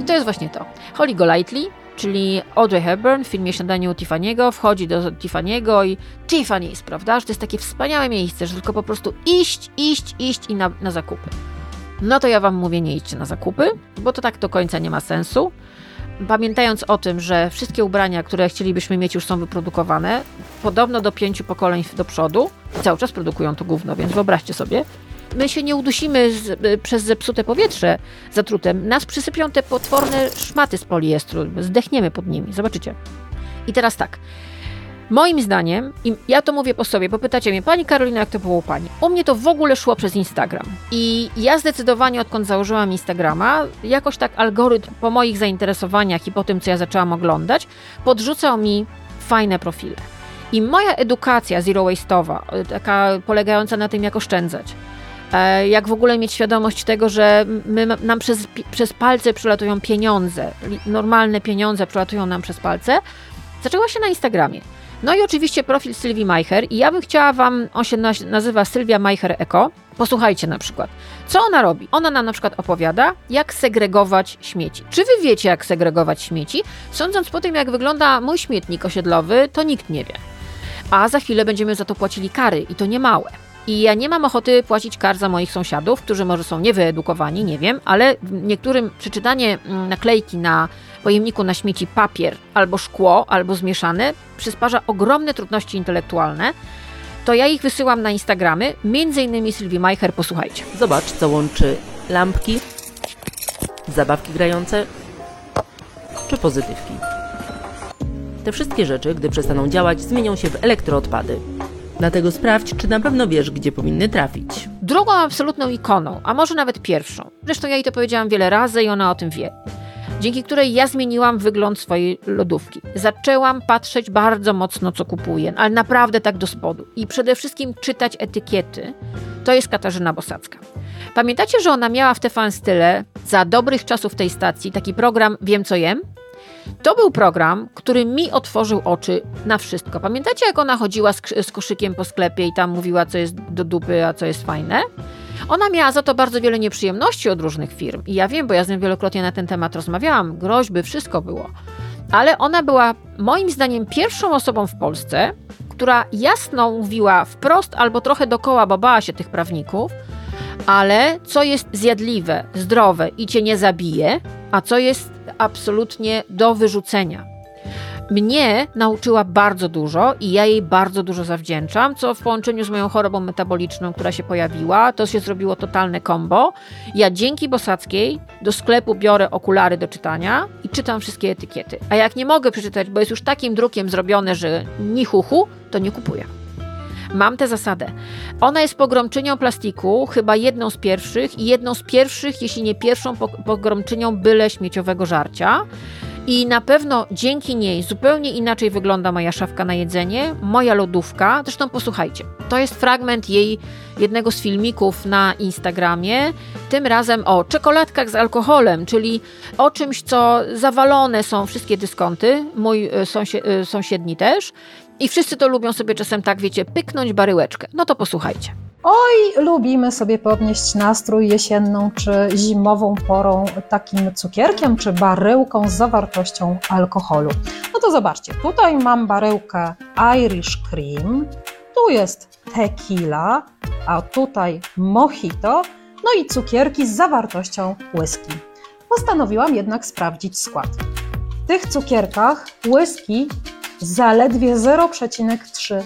I to jest właśnie to. Holly Golightly, czyli Audrey Hepburn w filmie Śniadanie u Tiffany'ego, wchodzi do Tiffany'ego i Tiffany's, prawda? Że to jest takie wspaniałe miejsce, że tylko po prostu iść, iść, iść i na, na zakupy. No to ja Wam mówię, nie idźcie na zakupy, bo to tak do końca nie ma sensu. Pamiętając o tym, że wszystkie ubrania, które chcielibyśmy mieć, już są wyprodukowane, podobno do pięciu pokoleń do przodu, cały czas produkują to gówno, więc wyobraźcie sobie, my się nie udusimy z, y, przez zepsute powietrze zatrutem. Nas przysypią te potworne szmaty z poliestru. Zdechniemy pod nimi. Zobaczycie. I teraz tak. Moim zdaniem, i ja to mówię po sobie, bo pytacie mnie, Pani Karolina, jak to było u Pani? U mnie to w ogóle szło przez Instagram. I ja zdecydowanie, odkąd założyłam Instagrama, jakoś tak algorytm po moich zainteresowaniach i po tym, co ja zaczęłam oglądać, podrzucał mi fajne profile. I moja edukacja zero waste'owa, y, taka polegająca na tym, jak oszczędzać, jak w ogóle mieć świadomość tego, że my, nam przez, przez palce przelatują pieniądze, normalne pieniądze przelatują nam przez palce, zaczęła się na Instagramie. No i oczywiście profil Sylwii Majcher i ja bym chciała Wam, on się naz- nazywa Sylwia Majcher Eko. Posłuchajcie na przykład, co ona robi? Ona nam na przykład opowiada, jak segregować śmieci. Czy Wy wiecie, jak segregować śmieci? Sądząc po tym, jak wygląda mój śmietnik osiedlowy, to nikt nie wie. A za chwilę będziemy za to płacili kary i to nie małe. I ja nie mam ochoty płacić kar za moich sąsiadów, którzy może są niewyedukowani, nie wiem, ale niektórym przeczytanie mm, naklejki na pojemniku na śmieci papier albo szkło, albo zmieszane przysparza ogromne trudności intelektualne, to ja ich wysyłam na Instagramy, między innymi Sylwii Majcher, posłuchajcie. Zobacz, co łączy lampki, zabawki grające czy pozytywki. Te wszystkie rzeczy, gdy przestaną działać, zmienią się w elektroodpady. Dlatego sprawdź, czy na pewno wiesz, gdzie powinny trafić. Drugą absolutną ikoną, a może nawet pierwszą, zresztą ja jej to powiedziałam wiele razy i ona o tym wie, dzięki której ja zmieniłam wygląd swojej lodówki. Zaczęłam patrzeć bardzo mocno, co kupuję, ale naprawdę tak do spodu. I przede wszystkim czytać etykiety. To jest Katarzyna Bosacka. Pamiętacie, że ona miała w TV Style za dobrych czasów tej stacji taki program Wiem co jem? To był program, który mi otworzył oczy na wszystko. Pamiętacie, jak ona chodziła z, z koszykiem po sklepie i tam mówiła, co jest do dupy, a co jest fajne? Ona miała za to bardzo wiele nieprzyjemności od różnych firm. I ja wiem, bo ja z nią wielokrotnie na ten temat rozmawiałam. Groźby, wszystko było. Ale ona była moim zdaniem pierwszą osobą w Polsce, która jasno mówiła wprost albo trochę dokoła, bo bała się tych prawników, ale co jest zjadliwe, zdrowe i cię nie zabije, a co jest absolutnie do wyrzucenia. Mnie nauczyła bardzo dużo i ja jej bardzo dużo zawdzięczam, co w połączeniu z moją chorobą metaboliczną, która się pojawiła, to się zrobiło totalne kombo. Ja dzięki Bosackiej do sklepu biorę okulary do czytania i czytam wszystkie etykiety. A jak nie mogę przeczytać, bo jest już takim drukiem zrobione, że ni chuchu, to nie kupuję. Mam tę zasadę. Ona jest pogromczynią plastiku, chyba jedną z pierwszych i jedną z pierwszych, jeśli nie pierwszą pog- pogromczynią byle śmieciowego żarcia. I na pewno dzięki niej zupełnie inaczej wygląda moja szafka na jedzenie, moja lodówka. Zresztą posłuchajcie, to jest fragment jej jednego z filmików na Instagramie, tym razem o czekoladkach z alkoholem, czyli o czymś, co zawalone są wszystkie dyskonty, mój y, sąsie, y, sąsiedni też. I wszyscy to lubią sobie czasem tak, wiecie, pyknąć baryłeczkę. No to posłuchajcie. Oj, lubimy sobie podnieść nastrój jesienną czy zimową porą takim cukierkiem czy baryłką z zawartością alkoholu. No to zobaczcie, tutaj mam baryłkę Irish Cream, tu jest tequila, a tutaj mojito, no i cukierki z zawartością whisky. postanowiłam jednak sprawdzić skład. W tych cukierkach whisky zaledwie 0,3%,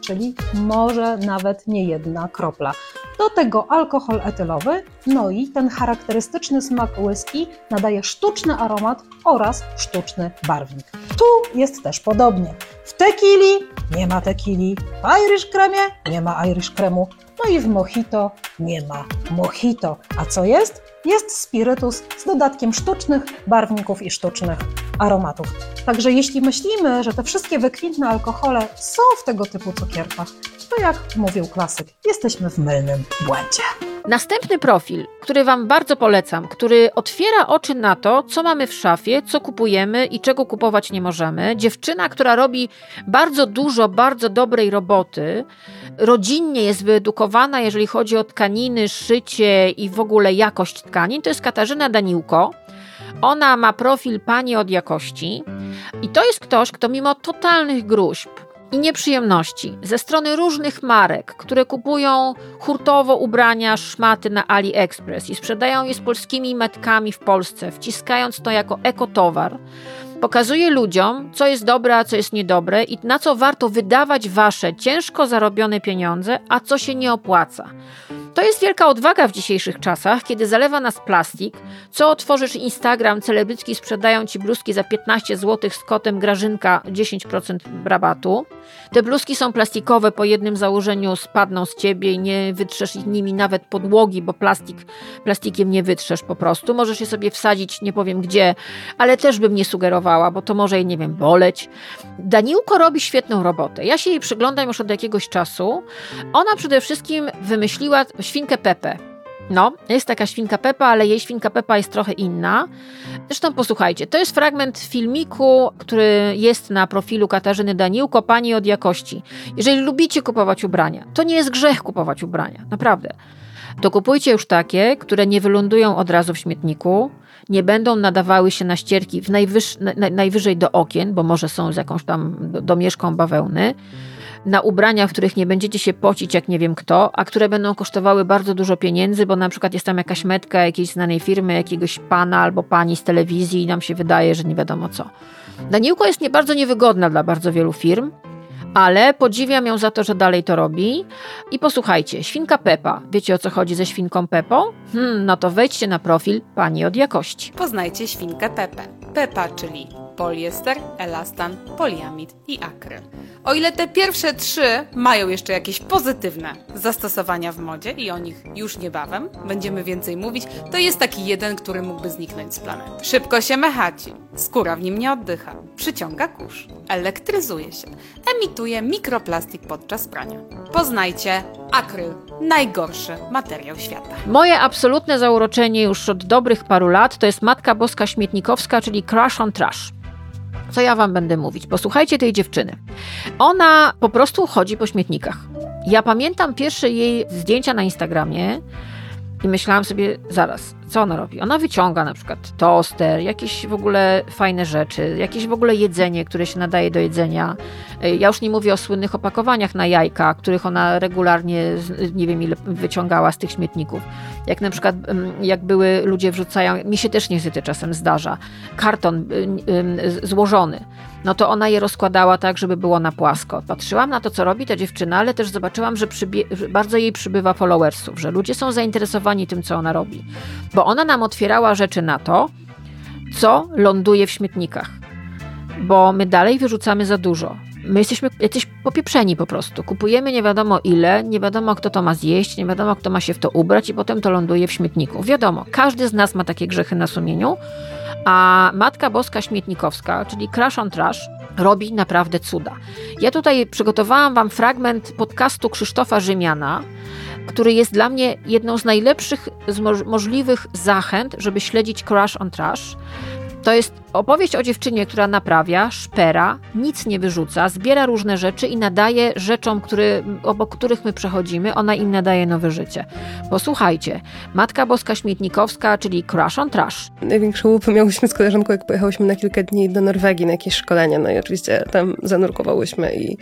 czyli może nawet nie jedna kropla. Do tego alkohol etylowy, no i ten charakterystyczny smak whisky nadaje sztuczny aromat oraz sztuczny barwnik. Tu jest też podobnie. W tequili nie ma tequili, w Irish kremie nie ma Irish kremu, no i w mojito nie ma mojito. A co jest? Jest spirytus z dodatkiem sztucznych barwników i sztucznych aromatów. Także jeśli myślimy, że te wszystkie wykwintne alkohole są w tego typu cukierkach, to jak mówił klasyk, jesteśmy w mylnym błędzie. Następny profil, który Wam bardzo polecam, który otwiera oczy na to, co mamy w szafie, co kupujemy i czego kupować nie możemy. Dziewczyna, która robi bardzo dużo, bardzo dobrej roboty, rodzinnie jest wyedukowana, jeżeli chodzi o tkaniny, szycie i w ogóle jakość tkanin, to jest Katarzyna Daniłko. Ona ma profil pani od jakości i to jest ktoś, kto mimo totalnych gruźb, i nieprzyjemności ze strony różnych marek, które kupują hurtowo ubrania, szmaty na AliExpress i sprzedają je z polskimi metkami w Polsce, wciskając to jako ekotowar, pokazuje ludziom, co jest dobre, a co jest niedobre i na co warto wydawać wasze ciężko zarobione pieniądze, a co się nie opłaca. To jest wielka odwaga w dzisiejszych czasach, kiedy zalewa nas plastik. Co otworzysz Instagram, celebrytki sprzedają ci bluzki za 15 zł z kotem Grażynka 10% rabatu. Te bluzki są plastikowe, po jednym założeniu spadną z ciebie i nie wytrzesz nimi nawet podłogi, bo plastik, plastikiem nie wytrzesz po prostu. Możesz je sobie wsadzić, nie powiem gdzie, ale też bym nie sugerowała, bo to może, nie wiem, boleć. Daniłko robi świetną robotę. Ja się jej przyglądam już od jakiegoś czasu. Ona przede wszystkim wymyśliła świnkę Pepe. No, jest taka świnka Pepa, ale jej świnka Pepa jest trochę inna. Zresztą posłuchajcie, to jest fragment filmiku, który jest na profilu Katarzyny Daniłko, pani od jakości. Jeżeli lubicie kupować ubrania, to nie jest grzech kupować ubrania, naprawdę. To kupujcie już takie, które nie wylądują od razu w śmietniku, nie będą nadawały się na ścierki najwyż, na, najwyżej do okien, bo może są z jakąś tam domieszką bawełny na ubrania, w których nie będziecie się pocić jak nie wiem kto, a które będą kosztowały bardzo dużo pieniędzy, bo na przykład jest tam jakaś metka jakiejś znanej firmy, jakiegoś pana albo pani z telewizji i nam się wydaje, że nie wiadomo co. Daniłko jest nie bardzo niewygodna dla bardzo wielu firm, ale podziwiam ją za to, że dalej to robi. I posłuchajcie, świnka Pepa. Wiecie o co chodzi ze świnką Pepą? Hmm, no to wejdźcie na profil pani od jakości. Poznajcie świnkę Pepę. Pepa, czyli poliester, elastan, poliamid i akryl. O ile te pierwsze trzy mają jeszcze jakieś pozytywne zastosowania w modzie i o nich już niebawem będziemy więcej mówić, to jest taki jeden, który mógłby zniknąć z planety. Szybko się mechaci, skóra w nim nie oddycha, przyciąga kurz, elektryzuje się, emituje mikroplastik podczas prania. Poznajcie akryl, najgorszy materiał świata. Moje absolutne zauroczenie już od dobrych paru lat to jest Matka Boska Śmietnikowska, czyli Crash on Trash. Co ja wam będę mówić? Posłuchajcie tej dziewczyny. Ona po prostu chodzi po śmietnikach. Ja pamiętam pierwsze jej zdjęcia na Instagramie i myślałam sobie, zaraz, co ona robi? Ona wyciąga na przykład toster, jakieś w ogóle fajne rzeczy, jakieś w ogóle jedzenie, które się nadaje do jedzenia. Ja już nie mówię o słynnych opakowaniach na jajka, których ona regularnie, nie wiem ile, wyciągała z tych śmietników. Jak na przykład, jak były, ludzie wrzucają, mi się też niestety czasem zdarza, karton złożony, no to ona je rozkładała tak, żeby było na płasko. Patrzyłam na to, co robi ta dziewczyna, ale też zobaczyłam, że, że bardzo jej przybywa followersów, że ludzie są zainteresowani tym, co ona robi. Bo ona nam otwierała rzeczy na to, co ląduje w śmietnikach. Bo my dalej wyrzucamy za dużo. My jesteśmy jacyś popieprzeni po prostu. Kupujemy nie wiadomo ile, nie wiadomo kto to ma zjeść, nie wiadomo kto ma się w to ubrać i potem to ląduje w śmietniku. Wiadomo, każdy z nas ma takie grzechy na sumieniu, a Matka Boska Śmietnikowska, czyli Crash on Trash, robi naprawdę cuda. Ja tutaj przygotowałam Wam fragment podcastu Krzysztofa Rzymiana, który jest dla mnie jedną z najlepszych z możliwych zachęt, żeby śledzić Crash on Trash. To jest Opowieść o dziewczynie, która naprawia, szpera, nic nie wyrzuca, zbiera różne rzeczy i nadaje rzeczom, który, obok których my przechodzimy, ona im nadaje nowe życie. Posłuchajcie, Matka Boska Śmietnikowska, czyli Crash on Trash. Największą łupę miałyśmy z koleżanką, jak pojechałyśmy na kilka dni do Norwegii na jakieś szkolenie. No i oczywiście tam zanurkowałyśmy i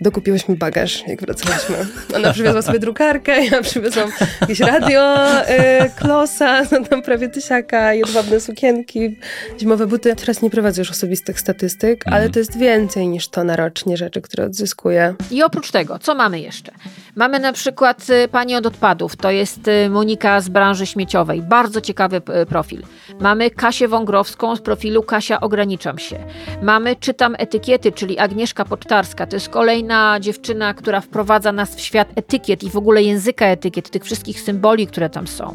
dokupiłyśmy bagaż, jak wracałyśmy. Ona przywiozła sobie drukarkę, ja przywiozłam jakieś radio, y, klosa, no tam prawie tysiaka, jedwabne sukienki, zimowe buty. Teraz nie prowadzę już osobistych statystyk, ale to jest więcej niż to na rocznie rzeczy, które odzyskuję. I oprócz tego, co mamy jeszcze? Mamy na przykład y, pani od odpadów, to jest y, Monika z branży śmieciowej, bardzo ciekawy y, profil. Mamy Kasię Wągrowską z profilu Kasia Ograniczam się. Mamy Czytam etykiety, czyli Agnieszka Pocztarska, to jest kolejna dziewczyna, która wprowadza nas w świat etykiet i w ogóle języka etykiet, tych wszystkich symboli, które tam są.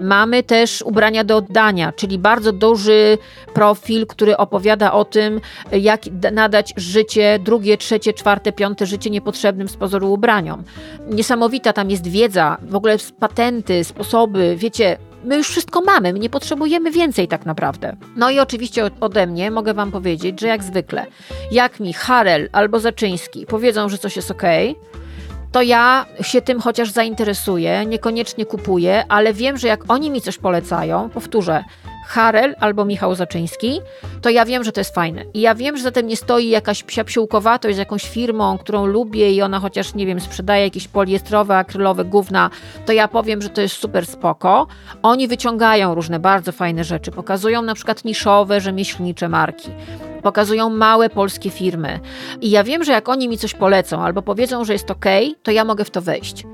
Mamy też ubrania do oddania, czyli bardzo duży profil, który opowiada o tym, jak nadać życie, drugie, trzecie, czwarte, piąte życie niepotrzebnym z pozoru ubraniom. Niesamowita tam jest wiedza, w ogóle patenty, sposoby, wiecie, my już wszystko mamy, my nie potrzebujemy więcej tak naprawdę. No i oczywiście ode mnie mogę Wam powiedzieć, że jak zwykle, jak mi Harel albo Zaczyński powiedzą, że coś jest ok, to ja się tym chociaż zainteresuję, niekoniecznie kupuję, ale wiem, że jak oni mi coś polecają, powtórzę, Harel albo Michał Zaczyński, to ja wiem, że to jest fajne. I ja wiem, że za tym nie stoi jakaś psia psiłkowatość z jakąś firmą, którą lubię i ona chociaż, nie wiem, sprzedaje jakieś poliestrowe, akrylowe gówna, to ja powiem, że to jest super spoko. Oni wyciągają różne bardzo fajne rzeczy, pokazują na przykład niszowe, rzemieślnicze marki pokazują małe polskie firmy. I ja wiem, że jak oni mi coś polecą albo powiedzą, że jest ok, to ja mogę w to wejść.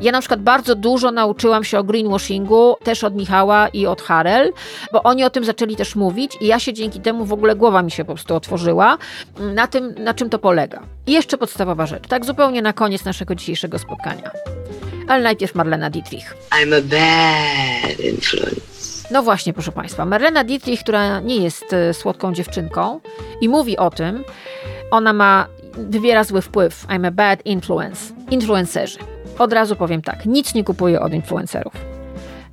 Ja na przykład bardzo dużo nauczyłam się o greenwashingu, też od Michała i od Harel, bo oni o tym zaczęli też mówić i ja się dzięki temu w ogóle głowa mi się po prostu otworzyła na tym, na czym to polega. I jeszcze podstawowa rzecz, tak zupełnie na koniec naszego dzisiejszego spotkania. Ale najpierw Marlena Dietrich. I'm a bad influence. No właśnie, proszę Państwa, Marlena Dietrich, która nie jest e, słodką dziewczynką i mówi o tym, ona ma, wywiera zły wpływ. I'm a bad influence. Influencerzy. Od razu powiem tak, nic nie kupuję od influencerów.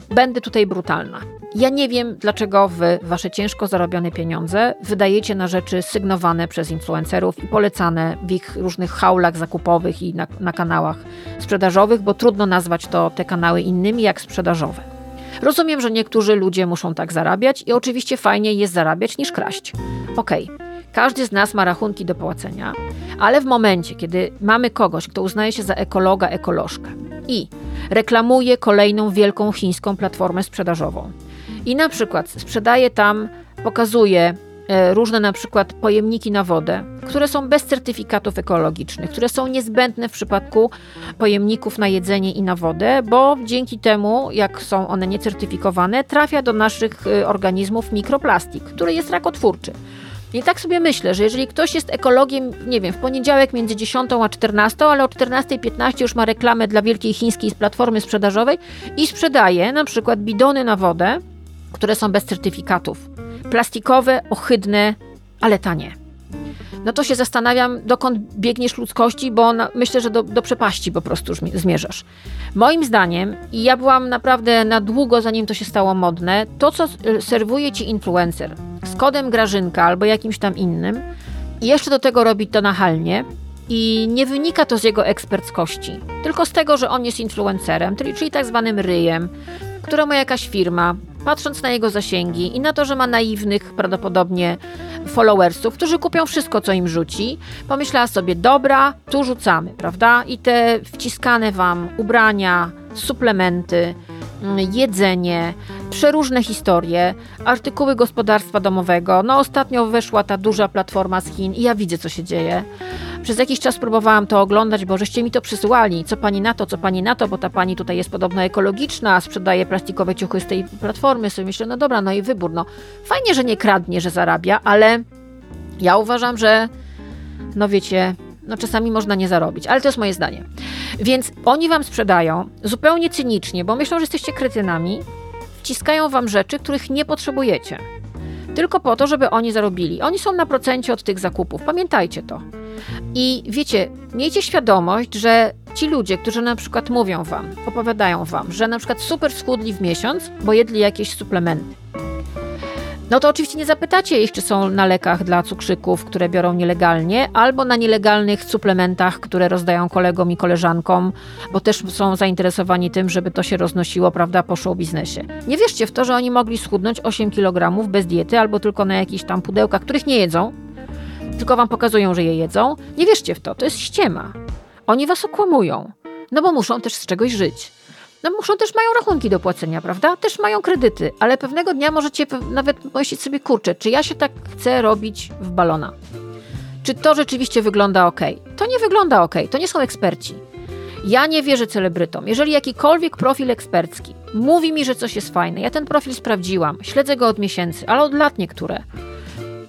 Będę tutaj brutalna. Ja nie wiem, dlaczego wy wasze ciężko zarobione pieniądze wydajecie na rzeczy sygnowane przez influencerów i polecane w ich różnych haulach zakupowych i na, na kanałach sprzedażowych, bo trudno nazwać to te kanały innymi jak sprzedażowe. Rozumiem, że niektórzy ludzie muszą tak zarabiać i oczywiście fajniej jest zarabiać niż kraść. Okej, każdy z nas ma rachunki do płacenia, ale w momencie, kiedy mamy kogoś, kto uznaje się za ekologa, ekolożkę i reklamuje kolejną wielką chińską platformę sprzedażową i na przykład sprzedaje tam, pokazuje różne na przykład pojemniki na wodę, które są bez certyfikatów ekologicznych, które są niezbędne w przypadku pojemników na jedzenie i na wodę, bo dzięki temu, jak są one niecertyfikowane, trafia do naszych y, organizmów mikroplastik, który jest rakotwórczy. I tak sobie myślę, że jeżeli ktoś jest ekologiem, nie wiem, w poniedziałek między 10 a 14, ale o 14.15 już ma reklamę dla wielkiej chińskiej platformy sprzedażowej i sprzedaje na przykład bidony na wodę, które są bez certyfikatów. Plastikowe, ohydne, ale tanie no to się zastanawiam, dokąd biegniesz ludzkości, bo na, myślę, że do, do przepaści po prostu zmierzasz. Moim zdaniem, i ja byłam naprawdę na długo, zanim to się stało modne, to co serwuje ci influencer z kodem Grażynka albo jakimś tam innym, i jeszcze do tego robi to nachalnie, i nie wynika to z jego eksperckości, tylko z tego, że on jest influencerem, czyli, czyli tak zwanym ryjem, któremu jakaś firma, patrząc na jego zasięgi i na to, że ma naiwnych prawdopodobnie followersów, którzy kupią wszystko, co im rzuci, pomyślała sobie, dobra, tu rzucamy, prawda? I te wciskane wam ubrania, suplementy, mm, jedzenie, przeróżne historie, artykuły gospodarstwa domowego. No ostatnio weszła ta duża platforma z Chin i ja widzę, co się dzieje. Przez jakiś czas próbowałam to oglądać, bo żeście mi to przysyłali. Co pani na to, co pani na to, bo ta pani tutaj jest podobno ekologiczna, sprzedaje plastikowe ciuchy z tej platformy. Sobie myślę, no dobra, no i wybór. No fajnie, że nie kradnie, że zarabia, ale ja uważam, że no wiecie, no czasami można nie zarobić, ale to jest moje zdanie. Więc oni wam sprzedają zupełnie cynicznie, bo myślą, że jesteście kretynami, wciskają wam rzeczy, których nie potrzebujecie. Tylko po to, żeby oni zarobili. Oni są na procencie od tych zakupów. Pamiętajcie to. I wiecie, miejcie świadomość, że ci ludzie, którzy na przykład mówią wam, opowiadają wam, że na przykład super schudli w miesiąc, bo jedli jakieś suplementy. No to oczywiście nie zapytacie ich, czy są na lekach dla cukrzyków, które biorą nielegalnie, albo na nielegalnych suplementach, które rozdają kolegom i koleżankom, bo też są zainteresowani tym, żeby to się roznosiło, prawda, po show biznesie. Nie wierzcie w to, że oni mogli schudnąć 8 kg bez diety, albo tylko na jakichś tam pudełkach, których nie jedzą, tylko wam pokazują, że je jedzą. Nie wierzcie w to, to jest ściema. Oni was okłamują, no bo muszą też z czegoś żyć. No muszą też mają rachunki do płacenia, prawda? Też mają kredyty, ale pewnego dnia możecie nawet pomyśleć sobie, kurczę, czy ja się tak chcę robić w balona? Czy to rzeczywiście wygląda ok? To nie wygląda ok, to nie są eksperci. Ja nie wierzę celebrytom. Jeżeli jakikolwiek profil ekspercki mówi mi, że coś jest fajne, ja ten profil sprawdziłam, śledzę go od miesięcy, ale od lat niektóre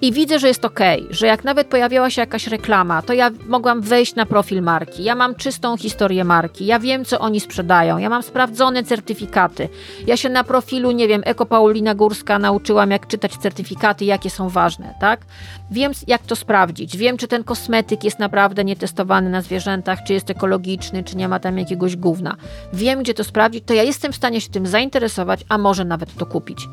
i widzę, że jest ok, że jak nawet pojawiała się jakaś reklama, to ja mogłam wejść na profil marki. Ja mam czystą historię marki, ja wiem, co oni sprzedają, ja mam sprawdzone certyfikaty. Ja się na profilu, nie wiem, Eko Paulina Górska nauczyłam, jak czytać certyfikaty, jakie są ważne, tak? Wiem, jak to sprawdzić. Wiem, czy ten kosmetyk jest naprawdę nietestowany na zwierzętach, czy jest ekologiczny, czy nie ma tam jakiegoś gówna. Wiem, gdzie to sprawdzić, to ja jestem w stanie się tym zainteresować, a może nawet to kupić.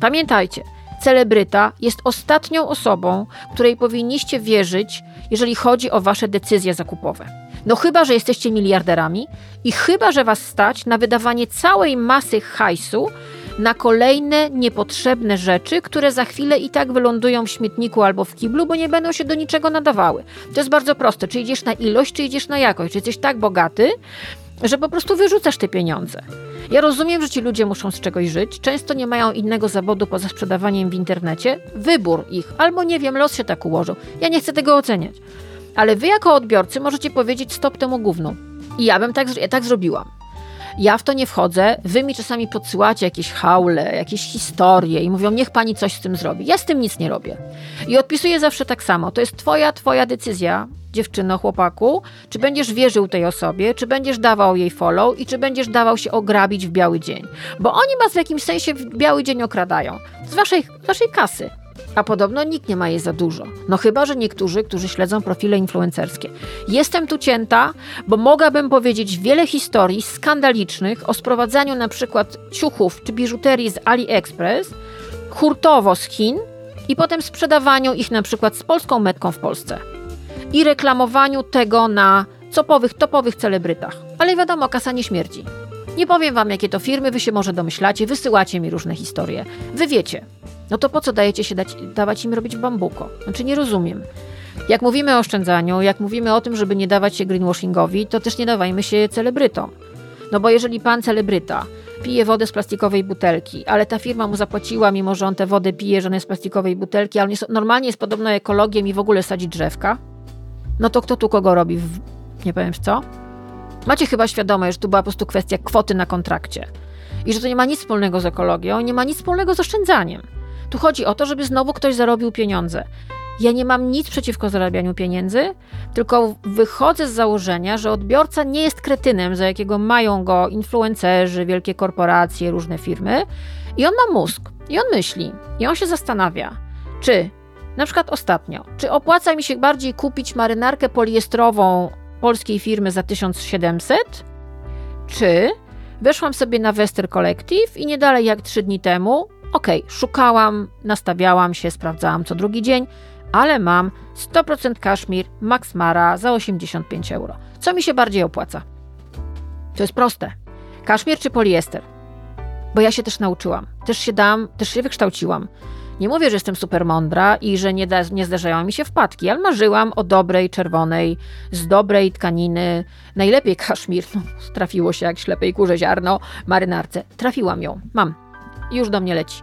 Pamiętajcie, celebryta jest ostatnią osobą, której powinniście wierzyć, jeżeli chodzi o wasze decyzje zakupowe. No chyba, że jesteście miliarderami i chyba, że was stać na wydawanie całej masy hajsu na kolejne niepotrzebne rzeczy, które za chwilę i tak wylądują w śmietniku albo w kiblu, bo nie będą się do niczego nadawały. To jest bardzo proste. Czy idziesz na ilość, czy idziesz na jakość. Czy jesteś tak bogaty, że po prostu wyrzucasz te pieniądze. Ja rozumiem, że ci ludzie muszą z czegoś żyć, często nie mają innego zawodu poza sprzedawaniem w internecie. Wybór ich, albo nie wiem, los się tak ułożył. Ja nie chcę tego oceniać. Ale wy jako odbiorcy możecie powiedzieć stop temu gównu. I ja bym tak, ja tak zrobiłam. Ja w to nie wchodzę, wy mi czasami podsyłacie jakieś haule, jakieś historie i mówią, niech pani coś z tym zrobi. Ja z tym nic nie robię. I odpisuję zawsze tak samo. To jest twoja, twoja decyzja, dziewczyno, chłopaku, czy będziesz wierzył tej osobie, czy będziesz dawał jej follow i czy będziesz dawał się ograbić w biały dzień. Bo oni was w jakimś sensie w biały dzień okradają. Z waszej, waszej kasy. A podobno nikt nie ma jej za dużo. No chyba, że niektórzy, którzy śledzą profile influencerskie. Jestem tu cięta, bo mogłabym powiedzieć wiele historii skandalicznych o sprowadzaniu na przykład ciuchów czy biżuterii z AliExpress hurtowo z Chin i potem sprzedawaniu ich na przykład z polską metką w Polsce. I reklamowaniu tego na topowych, topowych celebrytach. Ale wiadomo, kasa nie śmierdzi. Nie powiem wam, jakie to firmy, wy się może domyślacie, wysyłacie mi różne historie. Wy wiecie. No to po co dajecie się dać, dawać im robić bambuko? Znaczy nie rozumiem. Jak mówimy o oszczędzaniu, jak mówimy o tym, żeby nie dawać się greenwashingowi, to też nie dawajmy się celebrytom. No bo jeżeli pan celebryta pije wodę z plastikowej butelki, ale ta firma mu zapłaciła, mimo że on tę wodę pije, że ona jest z plastikowej butelki, ale on jest, normalnie jest podobno ekologiem i w ogóle sadzi drzewka, no to kto tu kogo robi? W, nie powiem w co? Macie chyba świadomość, że tu była po prostu kwestia kwoty na kontrakcie. I że to nie ma nic wspólnego z ekologią, nie ma nic wspólnego z oszczędzaniem. Tu chodzi o to, żeby znowu ktoś zarobił pieniądze. Ja nie mam nic przeciwko zarabianiu pieniędzy, tylko wychodzę z założenia, że odbiorca nie jest kretynem, za jakiego mają go influencerzy, wielkie korporacje, różne firmy. I on ma mózg, i on myśli, i on się zastanawia, czy na przykład ostatnio, czy opłaca mi się bardziej kupić marynarkę poliestrową polskiej firmy za 1700, czy weszłam sobie na Wester Collective i nie dalej jak trzy dni temu, okay, szukałam, nastawiałam się, sprawdzałam co drugi dzień, ale mam 100% kaszmir Max Mara za 85 euro. Co mi się bardziej opłaca? To jest proste. Kaszmir czy poliester? Bo ja się też nauczyłam, też się dam, też się wykształciłam. Nie mówię, że jestem super mądra i że nie, da, nie zdarzają mi się wpadki, ale marzyłam o dobrej, czerwonej, z dobrej tkaniny, najlepiej kaszmir, no, trafiło się jak ślepej kurze ziarno, marynarce. Trafiłam ją, mam. Już do mnie leci.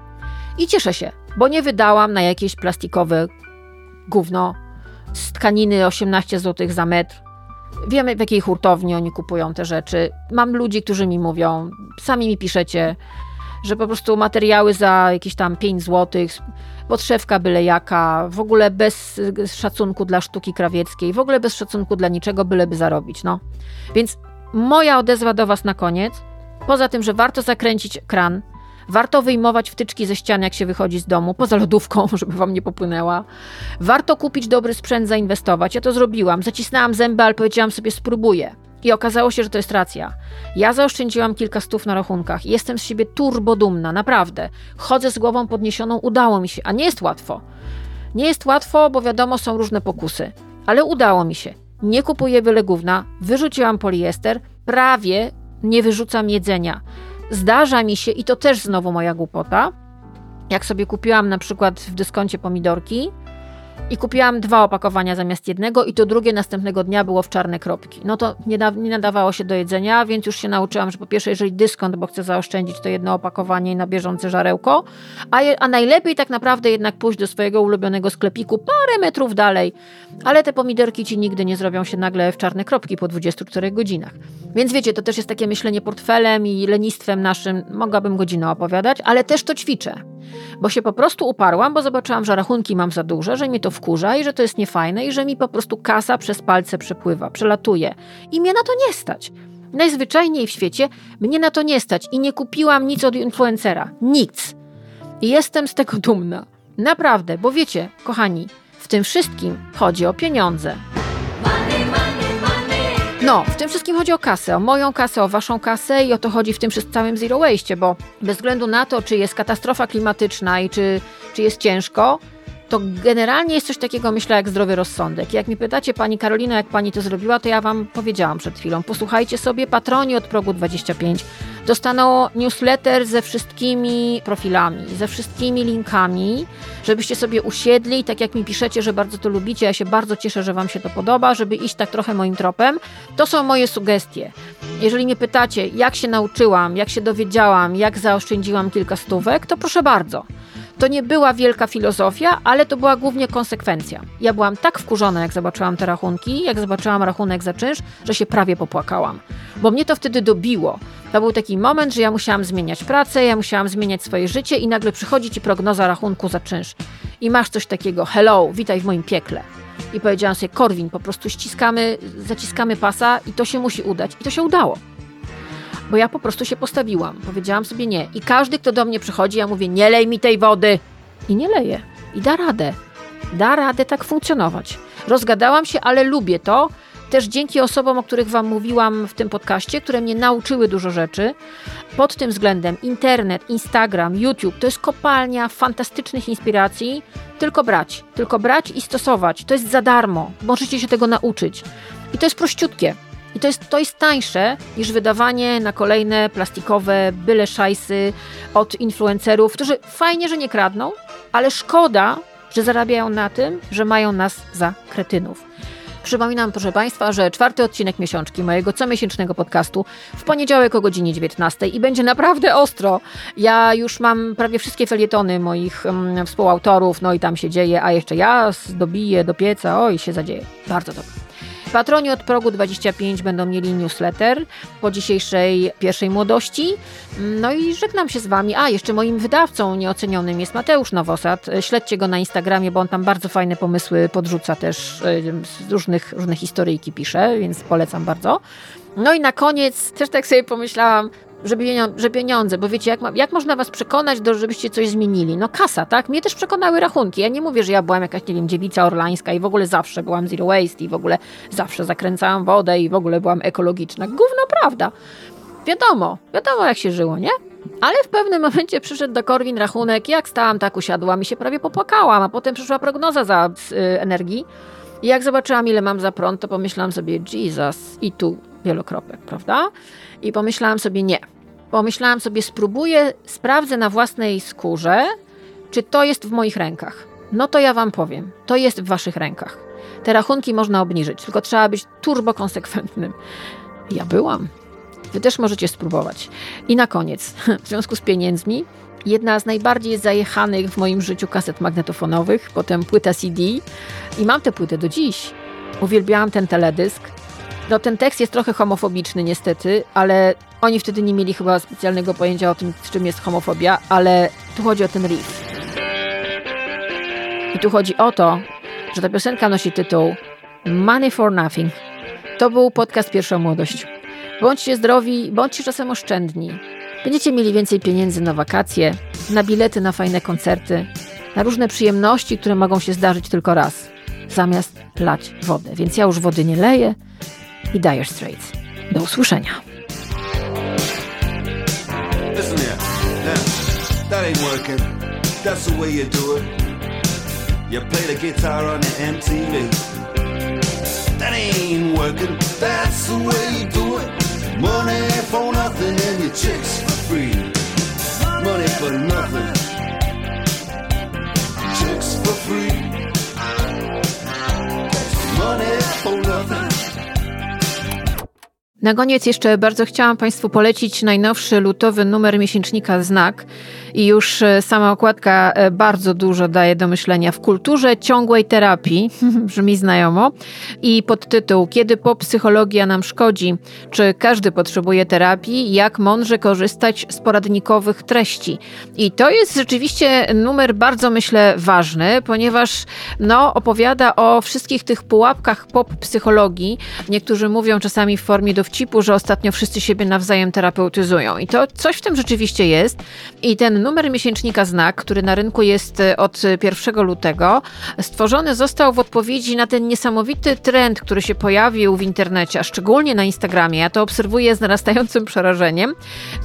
I cieszę się, bo nie wydałam na jakieś plastikowe gówno z tkaniny 18 zł za metr. Wiemy, w jakiej hurtowni oni kupują te rzeczy. Mam ludzi, którzy mi mówią, sami mi piszecie, że po prostu materiały za jakieś tam 5 zł, podszewka byle jaka, w ogóle bez szacunku dla sztuki krawieckiej, w ogóle bez szacunku dla niczego, byleby zarobić, no. Więc moja odezwa do Was na koniec, poza tym, że warto zakręcić kran, Warto wyjmować wtyczki ze ścian, jak się wychodzi z domu, poza lodówką, żeby wam nie popłynęła. Warto kupić dobry sprzęt, zainwestować. Ja to zrobiłam. Zacisnęłam zęby, ale powiedziałam sobie, spróbuję. I okazało się, że to jest racja. Ja zaoszczędziłam kilka stów na rachunkach. Jestem z siebie turbodumna, naprawdę. Chodzę z głową podniesioną, udało mi się, a nie jest łatwo. Nie jest łatwo, bo wiadomo, są różne pokusy. Ale udało mi się. Nie kupuję byle gówna, wyrzuciłam poliester, prawie nie wyrzucam jedzenia. Zdarza mi się, i to też znowu moja głupota, jak sobie kupiłam na przykład w dyskoncie pomidorki i kupiłam dwa opakowania zamiast jednego i to drugie następnego dnia było w czarne kropki. No to nie, da, nie nadawało się do jedzenia, więc już się nauczyłam, że po pierwsze, jeżeli dyskont, bo chcę zaoszczędzić to jedno opakowanie i na bieżące żarełko, a, je, a najlepiej tak naprawdę jednak pójść do swojego ulubionego sklepiku parę metrów dalej, ale te pomidorki ci nigdy nie zrobią się nagle w czarne kropki po 24 godzinach. Więc wiecie, to też jest takie myślenie portfelem i lenistwem naszym. Mogłabym godzinę opowiadać, ale też to ćwiczę. Bo się po prostu uparłam, bo zobaczyłam, że rachunki mam za duże, że mnie to wkurza i że to jest niefajne i że mi po prostu kasa przez palce przepływa, przelatuje. I mnie na to nie stać. Najzwyczajniej w świecie mnie na to nie stać i nie kupiłam nic od influencera. Nic. I jestem z tego dumna. Naprawdę, bo wiecie, kochani, w tym wszystkim chodzi o pieniądze. No, w tym wszystkim chodzi o kasę, o moją kasę, o waszą kasę i o to chodzi w tym całym zero waste, bo bez względu na to, czy jest katastrofa klimatyczna i czy, czy jest ciężko, to generalnie jest coś takiego, myślę, jak zdrowy rozsądek. Jak mi pytacie, pani Karolina, jak pani to zrobiła, to ja wam powiedziałam przed chwilą. Posłuchajcie sobie, patroni od progu 25 dostaną newsletter ze wszystkimi profilami, ze wszystkimi linkami, żebyście sobie usiedli, tak jak mi piszecie, że bardzo to lubicie, ja się bardzo cieszę, że wam się to podoba, żeby iść tak trochę moim tropem. To są moje sugestie. Jeżeli mnie pytacie, jak się nauczyłam, jak się dowiedziałam, jak zaoszczędziłam kilka stówek, to proszę bardzo. To nie była wielka filozofia, ale to była głównie konsekwencja. Ja byłam tak wkurzona, jak zobaczyłam te rachunki, jak zobaczyłam rachunek za czynsz, że się prawie popłakałam. Bo mnie to wtedy dobiło. To był taki moment, że ja musiałam zmieniać pracę, ja musiałam zmieniać swoje życie i nagle przychodzi ci prognoza rachunku za czynsz. I masz coś takiego, hello, witaj w moim piekle. I powiedziałam sobie, Korwin, po prostu ściskamy, zaciskamy pasa i to się musi udać. I to się udało bo ja po prostu się postawiłam. Powiedziałam sobie nie. I każdy, kto do mnie przychodzi, ja mówię, nie lej mi tej wody. I nie leję. I da radę. Da radę tak funkcjonować. Rozgadałam się, ale lubię to. Też dzięki osobom, o których Wam mówiłam w tym podcaście, które mnie nauczyły dużo rzeczy. Pod tym względem internet, Instagram, YouTube to jest kopalnia fantastycznych inspiracji. Tylko brać, tylko brać i stosować. To jest za darmo. Możecie się tego nauczyć. I to jest prościutkie. I to jest, to jest tańsze niż wydawanie na kolejne plastikowe byle szajsy od influencerów, którzy fajnie, że nie kradną, ale szkoda, że zarabiają na tym, że mają nas za kretynów. Przypominam, proszę Państwa, że czwarty odcinek miesiączki mojego comiesięcznego podcastu w poniedziałek o godzinie 19 i będzie naprawdę ostro. Ja już mam prawie wszystkie felietony moich um, współautorów, no i tam się dzieje, a jeszcze ja dobiję do pieca, oj, się zadzieje. Bardzo dobrze. Patroni od progu 25 będą mieli newsletter po dzisiejszej pierwszej młodości. No i żegnam się z Wami. A, jeszcze moim wydawcą nieocenionym jest Mateusz Nowosad. Śledźcie go na Instagramie, bo on tam bardzo fajne pomysły podrzuca też, z różnych, różne historyjki pisze, więc polecam bardzo. No i na koniec też tak sobie pomyślałam, że, pieniądze, bo wiecie, jak, jak można was przekonać, do, żebyście coś zmienili? No kasa, tak? Mnie też przekonały rachunki. Ja nie mówię, że ja byłam jakaś, nie wiem, dziewica orlańska i w ogóle zawsze byłam zero waste i w ogóle zawsze zakręcałam wodę i w ogóle byłam ekologiczna. Gówno prawda. Wiadomo, wiadomo jak się żyło, nie? Ale w pewnym momencie przyszedł do Korwin rachunek, jak stałam, tak usiadłam i się prawie popłakałam, a potem przyszła prognoza za y, energii. I jak zobaczyłam, ile mam za prąd, to pomyślałam sobie, Jesus, i tu wielokropek, prawda? I pomyślałam sobie, nie. Pomyślałam sobie, spróbuję, sprawdzę na własnej skórze, czy to jest w moich rękach. No to ja wam powiem, to jest w waszych rękach. Te rachunki można obniżyć, tylko trzeba być turbo konsekwentnym. Ja byłam. Wy też możecie spróbować. I na koniec, w związku z pieniędzmi, jedna z najbardziej zajechanych w moim życiu kaset magnetofonowych, potem płyta CD i mam tę płytę do dziś. Uwielbiałam ten teledysk. No ten tekst jest trochę homofobiczny niestety, ale oni wtedy nie mieli chyba specjalnego pojęcia o tym, czym jest homofobia, ale tu chodzi o ten riff. I tu chodzi o to, że ta piosenka nosi tytuł Money for Nothing. To był podcast Pierwsza Młodość. Bądźcie zdrowi, bądźcie czasem oszczędni. Będziecie mieli więcej pieniędzy na wakacje, na bilety na fajne koncerty, na różne przyjemności, które mogą się zdarzyć tylko raz, zamiast lać wodę. Więc ja już wody nie leję i Dire Straits. Do usłyszenia. You play the guitar on the MTV. That ain't working. That's the way you do it. Money for nothing and your chicks for free. Money for nothing. Chicks for free. Money for nothing. Na koniec jeszcze bardzo chciałam Państwu polecić najnowszy lutowy numer miesięcznika Znak. I już e, sama okładka e, bardzo dużo daje do myślenia w kulturze ciągłej terapii, brzmi znajomo. I podtytuł Kiedy popsychologia nam szkodzi? Czy każdy potrzebuje terapii? Jak mądrze korzystać z poradnikowych treści? I to jest rzeczywiście numer bardzo, myślę, ważny, ponieważ no, opowiada o wszystkich tych pułapkach pop psychologii. Niektórzy mówią czasami w formie dowcipu, że ostatnio wszyscy siebie nawzajem terapeutyzują. I to coś w tym rzeczywiście jest. I ten numer miesięcznika Znak, który na rynku jest e, od 1 lutego, stworzony został w odpowiedzi na ten niesamowity trend, który się pojawił w internecie, a szczególnie na Instagramie. Ja to obserwuję z narastającym przerażeniem.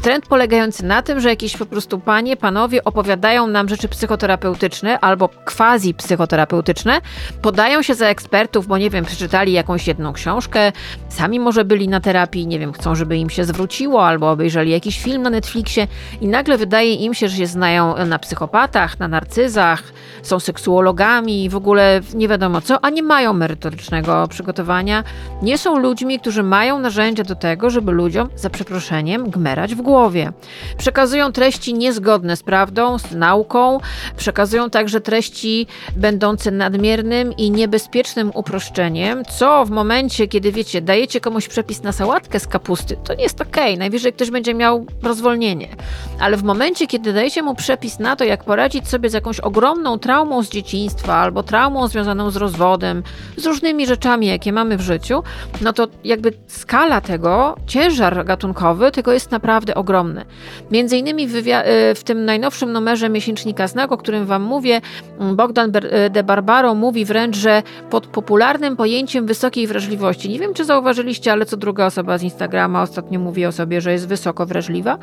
Trend polegający na tym, że jakieś po prostu panie, panowie opowiadają nam rzeczy psychoterapeutyczne albo quasi psychoterapeutyczne, podają się za ekspertów, bo nie wiem, przeczytali jakąś jedną książkę, sami może byli na terapii, nie wiem, chcą, żeby im się zwróciło, albo obejrzeli jakiś film na Netflixie i nagle wydaje im się, że się znają na psychopatach, na narcyzach, są seksuologami, w ogóle nie wiadomo co, a nie mają merytorycznego przygotowania, nie są ludźmi, którzy mają narzędzia do tego, żeby ludziom, za przeproszeniem, gmerać w głowie. Przekazują treści niezgodne z prawdą, z nauką, przekazują także treści będące nadmiernym i niebezpiecznym uproszczeniem, co w momencie, kiedy wiecie, dajecie komuś przepis na sałatkę z kapusty, to nie jest okej, okay. najwyżej ktoś będzie miał rozwolnienie. Ale w momencie, kiedy dajecie mu przepis na to, jak poradzić sobie z jakąś ogromną traumą z dzieciństwa albo traumą związaną z rozwodem, z różnymi rzeczami, jakie mamy w życiu, no to jakby skala tego, ciężar gatunkowy tego jest naprawdę ogromny. Między innymi w, y, w tym najnowszym numerze miesięcznika Znak, o którym Wam mówię, Bogdan y, de Barbaro mówi wręcz, że pod popularnym pojęciem wysokiej wrażliwości, nie wiem czy zauważyliście, ale co druga osoba z Instagrama ostatnio mówi o sobie, że jest wysoko wrażliwa.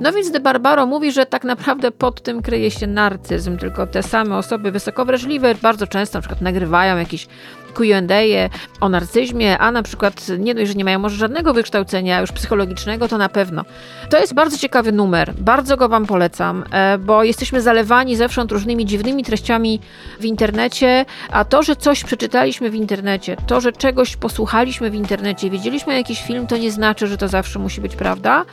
No więc de Barbaro mówi, że tak naprawdę pod tym kryje się narcyzm, tylko te same osoby wysoko wrażliwe bardzo często na przykład nagrywają jakieś Q&A o narcyzmie, a na przykład nie dość, że nie mają może żadnego wykształcenia już psychologicznego, to na pewno. To jest bardzo ciekawy numer, bardzo go Wam polecam, e, bo jesteśmy zalewani zewsząd różnymi dziwnymi treściami w internecie, a to, że coś przeczytaliśmy w internecie, to, że czegoś posłuchaliśmy w internecie, wiedzieliśmy jakiś film, to nie znaczy, że to zawsze musi być prawda.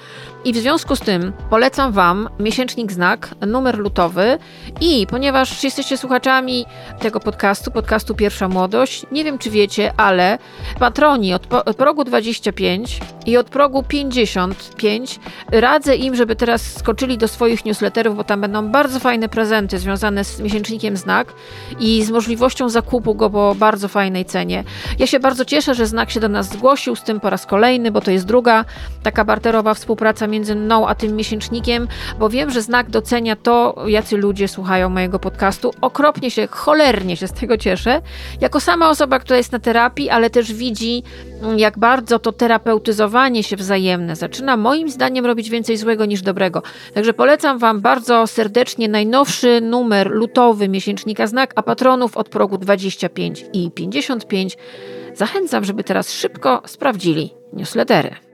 I w związku z tym polecam Wam miesięcznik Znak, numer lutowy i ponieważ jesteście słuchaczami tego podcastu, podcastu Pierwsza Młodość, nie wiem czy wiecie, ale patroni od, od progu 25 i od progu 55 radzę im, żeby teraz skoczyli do swoich newsletterów, bo tam będą bardzo fajne prezenty związane z miesięcznikiem Znak i z możliwością zakupu go po bardzo fajnej cenie. Ja się bardzo cieszę, że Znak się do nas zgłosił z tym po raz kolejny, bo to jest druga taka barterowa współpraca między mną a tym miesięcznikiem, bo wiem, że Znak docenia to, jacy ludzie słuchają mojego podcastu. Okropnie się, cholernie się z tego cieszę. Jako sama osoba, która jest na terapii, ale też widzi, jak bardzo to terapeutyzowanie się wzajemne zaczyna moim zdaniem robić więcej złego niż dobrego. Także polecam Wam bardzo serdecznie najnowszy numer lutowy miesięcznika Znak, a patronów od progu 25 i 55 zachęcam, żeby teraz szybko sprawdzili newslettery.